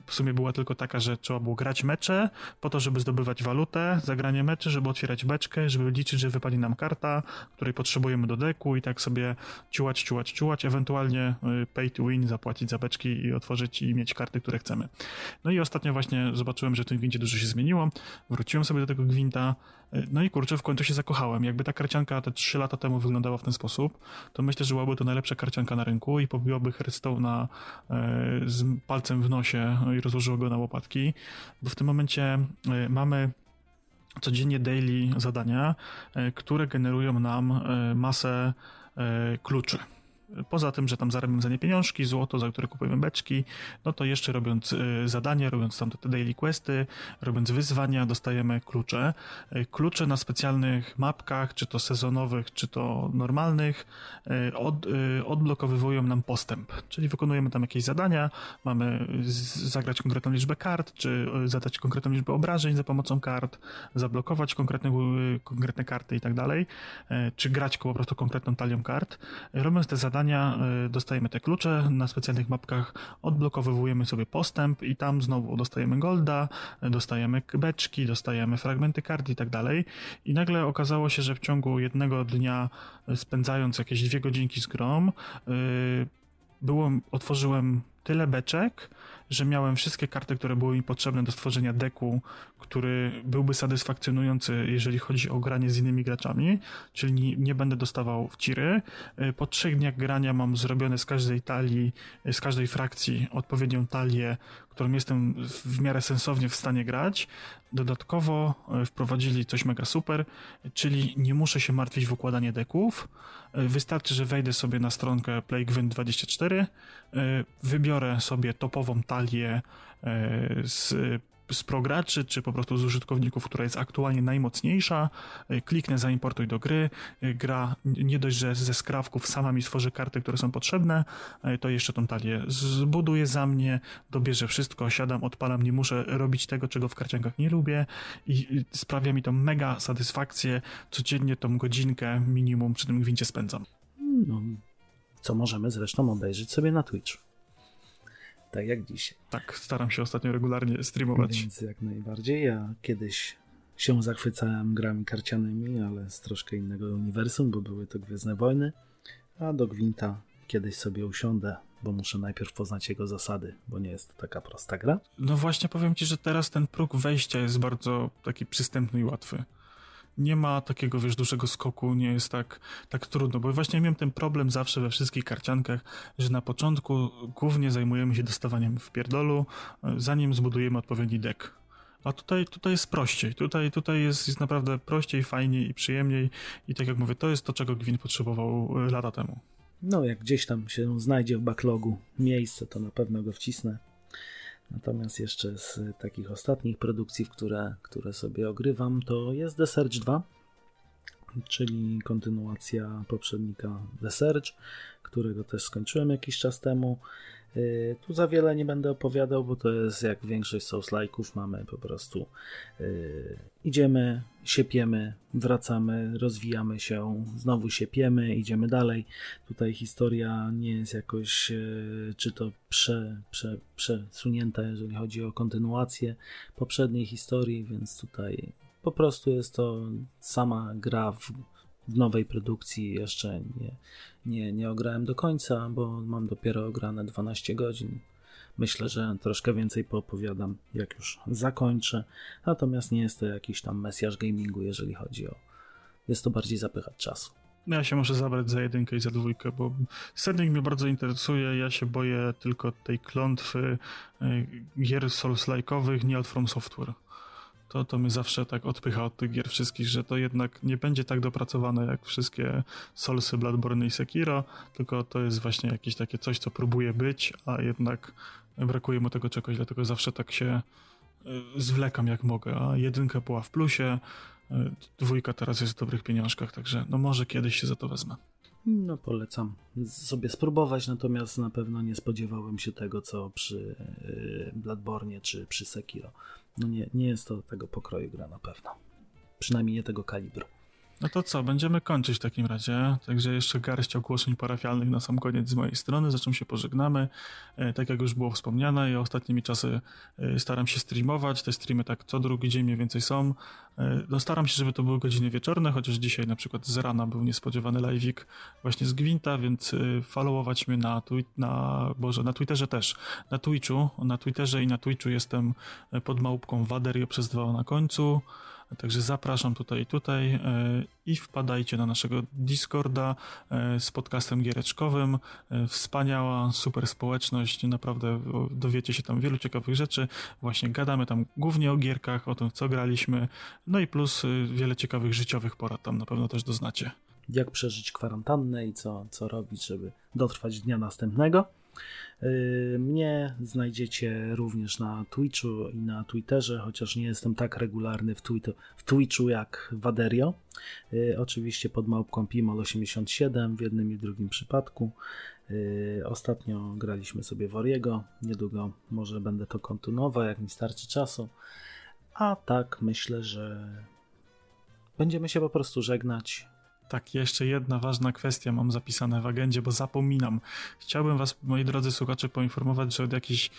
w sumie była tylko taka, że trzeba było grać mecze po to, żeby zdobywać walutę, zagranie meczy, żeby otwierać beczkę, żeby liczyć, że wypadnie nam karta, której potrzebujemy do deku i tak sobie ciułać, ciułać, ciułać, ewentualnie y, pay to win, zapłacić za beczki i otworzyć i mieć karty, które chcemy. No i ostatnio właśnie zobaczyłem, że w tym gwincie dużo się zmieniło, wróciłem sobie do tego gwinta, y, no i kurczę, w końcu się zakochałem. Jakby ta karcianka te 3 lata temu wyglądała w ten sposób, to myślę, że byłaby to najlepsza karcianka na rynku i pobiłaby Hearthstone'a y, z palcem w nosie i rozłożyło go na łopatki, bo w tym momencie mamy codziennie daily zadania, które generują nam masę kluczy. Poza tym, że tam zarabiam za nie pieniążki, złoto, za które kupujemy beczki, no to jeszcze robiąc y, zadania, robiąc tam te daily questy, robiąc wyzwania, dostajemy klucze. Y, klucze na specjalnych mapkach, czy to sezonowych, czy to normalnych, y, od, odblokowywują nam postęp. Czyli wykonujemy tam jakieś zadania, mamy zagrać konkretną liczbę kart, czy zadać konkretną liczbę obrażeń za pomocą kart, zablokować konkretne, konkretne karty i tak dalej, czy grać po prostu konkretną talią kart. Robiąc te zadania, zadania, y, dostajemy te klucze, na specjalnych mapkach odblokowujemy sobie postęp i tam znowu dostajemy golda, dostajemy beczki, dostajemy fragmenty kart i tak dalej. I nagle okazało się, że w ciągu jednego dnia, y, spędzając jakieś dwie godzinki z grom, y, było, otworzyłem tyle beczek, że miałem wszystkie karty, które były mi potrzebne do stworzenia deku, który byłby satysfakcjonujący, jeżeli chodzi o granie z innymi graczami, czyli nie, będę dostawał w. Y, po trzech dniach grania mam zrobione z każdej talii, y, z każdej frakcji odpowiednią talię, którą jestem w miarę sensownie w stanie grać. Dodatkowo y, wprowadzili coś mega super, czyli nie muszę się martwić w układanie deków. Wystarczy, że wejdę sobie na stronkę PlayGwyn24, wybiorę sobie topową talię z z prograczy, czy po prostu z użytkowników, która jest aktualnie najmocniejsza, y, kliknę zaimportuj do gry, y, gra nie dość, że ze skrawków sama mi stworzy karty, które są potrzebne, to jeszcze tą talię zbuduje za mnie, dobierze wszystko, siadam, odpalam, nie muszę robić tego, czego w karciankach nie lubię i sprawia mi to mega satysfakcję, codziennie tą godzinkę minimum przy tym gwincie spędzam. No, co możemy zresztą obejrzeć sobie na Twitch tak jak dzisiaj. Tak, staram się ostatnio regularnie streamować. Więc jak najbardziej. Ja kiedyś się zachwycałem grami karcianymi, ale z troszkę innego uniwersum, bo były to Gwiezdne Wojny, a do Gwinta kiedyś sobie usiądę, bo muszę najpierw poznać jego zasady, bo nie jest to taka prosta gra. No właśnie powiem ci, że teraz ten próg wejścia jest bardzo taki przystępny i łatwy nie ma takiego, wiesz, dużego skoku, nie jest tak, tak trudno, bo właśnie miałem ten problem zawsze we wszystkich karciankach, że na początku głównie zajmujemy się dostawaniem w pierdolu, zanim zbudujemy odpowiedni deck. A tutaj, tutaj jest prościej, tutaj, tutaj jest, jest naprawdę prościej, fajniej i przyjemniej i tak jak mówię, to jest to, czego Gwin potrzebował e, lata temu. No, jak gdzieś tam się znajdzie w backlogu miejsce, to na pewno go wcisnę. Natomiast jeszcze z takich ostatnich produkcji, które, które sobie ogrywam, to jest The Search 2, czyli kontynuacja poprzednika The Search, którego też skończyłem jakiś czas temu. Y, tu za wiele nie będę opowiadał, bo to jest jak większość Souls-like'ów, mamy po prostu yy, idziemy, siepiemy, wracamy, rozwijamy się, znowu siepiemy, idziemy dalej. Tutaj historia nie jest jakoś yy, czy to prze, prze, przesunięta, jeżeli chodzi o kontynuację poprzedniej historii, więc tutaj po prostu jest to sama gra w w nowej produkcji jeszcze nie, nie, nie ograłem do końca, bo mam dopiero ograne 12 godzin. Myślę, że troszkę więcej poopowiadam, jak już zakończę. Natomiast nie jest to jakiś tam mesjasz gamingu, jeżeli chodzi o. Jest to bardziej zapychać czasu. Ja się muszę zabrać za jedynkę i za dwójkę, bo setting mnie bardzo interesuje. Ja się boję tylko tej klątwy y, gier Souls-like'owych, nie od From Software to, to mnie zawsze tak odpycha od tych gier wszystkich, że to jednak nie będzie tak dopracowane jak wszystkie Soulsy, Bloodborne i Sekiro, tylko to jest właśnie jakieś takie coś, co próbuje być, a jednak brakuje mu tego czegoś, dlatego zawsze tak się y, zwlekam jak mogę, a jedynka była w plusie, y, dwójka teraz jest w dobrych pieniążkach, także no może kiedyś się za to wezmę. No polecam sobie spróbować, natomiast na pewno nie spodziewałem się tego, co przy y, Bloodborne czy przy Sekiro. No nie, nie jest to tego pokroju gra na pewno. Przynajmniej nie tego kalibru. No to co, będziemy kończyć w takim razie. Także jeszcze garść ogłoszeń parafialnych na sam koniec z mojej strony, za czym się pożegnamy. E, tak jak już było wspomniane, ja ostatnimi czasy e, staram się streamować. Te streamy tak co drugi dzień mniej więcej są. E, no staram się, żeby to były godziny wieczorne, chociaż dzisiaj na przykład z rana był niespodziewany live'ik właśnie z Gwinta, więc followować mnie na, twi- na, Boże, na Twitterze też. Na Twitchu, na Twitterze i na Twitchu jestem pod małpką Waderio przez dwa na końcu. Także zapraszam tutaj i tutaj i wpadajcie na naszego Discorda z podcastem giereczkowym. Wspaniała, super społeczność, naprawdę dowiecie się tam wielu ciekawych rzeczy. Właśnie gadamy tam głównie o gierkach, o tym co graliśmy, no i plus wiele ciekawych życiowych porad tam na pewno też doznacie jak przeżyć kwarantannę i co, co robić, żeby dotrwać dnia następnego. Yy, mnie znajdziecie również na Twitchu i na Twitterze, chociaż nie jestem tak regularny w, w Twitchu jak Waderio. Yy, oczywiście pod małpką Pimol87 w jednym i drugim przypadku. Yy, ostatnio graliśmy sobie Woriego, niedługo może będę to kontynuował, jak mi starczy czasu. A tak myślę, że będziemy się po prostu żegnać. Tak, jeszcze jedna ważna kwestia mam zapisane w agendzie, bo zapominam. Chciałbym Was, moi drodzy słuchacze, poinformować, że od jakichś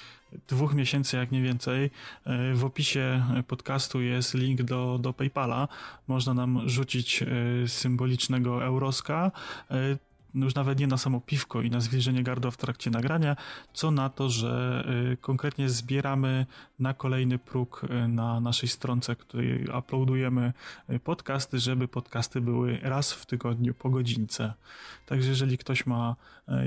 dwóch miesięcy, jak nie więcej, e, w opisie podcastu jest link do, do PayPala. Można nam rzucić e, symbolicznego euroska e, już nawet nie na samo piwko i na zwilżenie gardła w trakcie nagrania, co na to, że y, konkretnie zbieramy na kolejny próg y, na naszej stronce, której uploadujemy podcasty, żeby podcasty były raz w tygodniu po godzince. Także jeżeli ktoś ma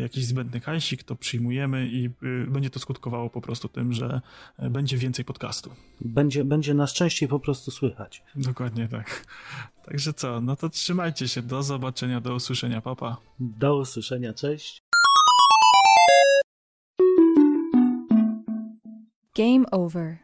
jakiś zbędny hajsik, to przyjmujemy i będzie to skutkowało po prostu tym, że będzie więcej podcastu. Będzie, będzie nas częściej po prostu słychać. Dokładnie tak. Także co, no to trzymajcie się, do zobaczenia, do usłyszenia, papa. Do usłyszenia, cześć. Game over.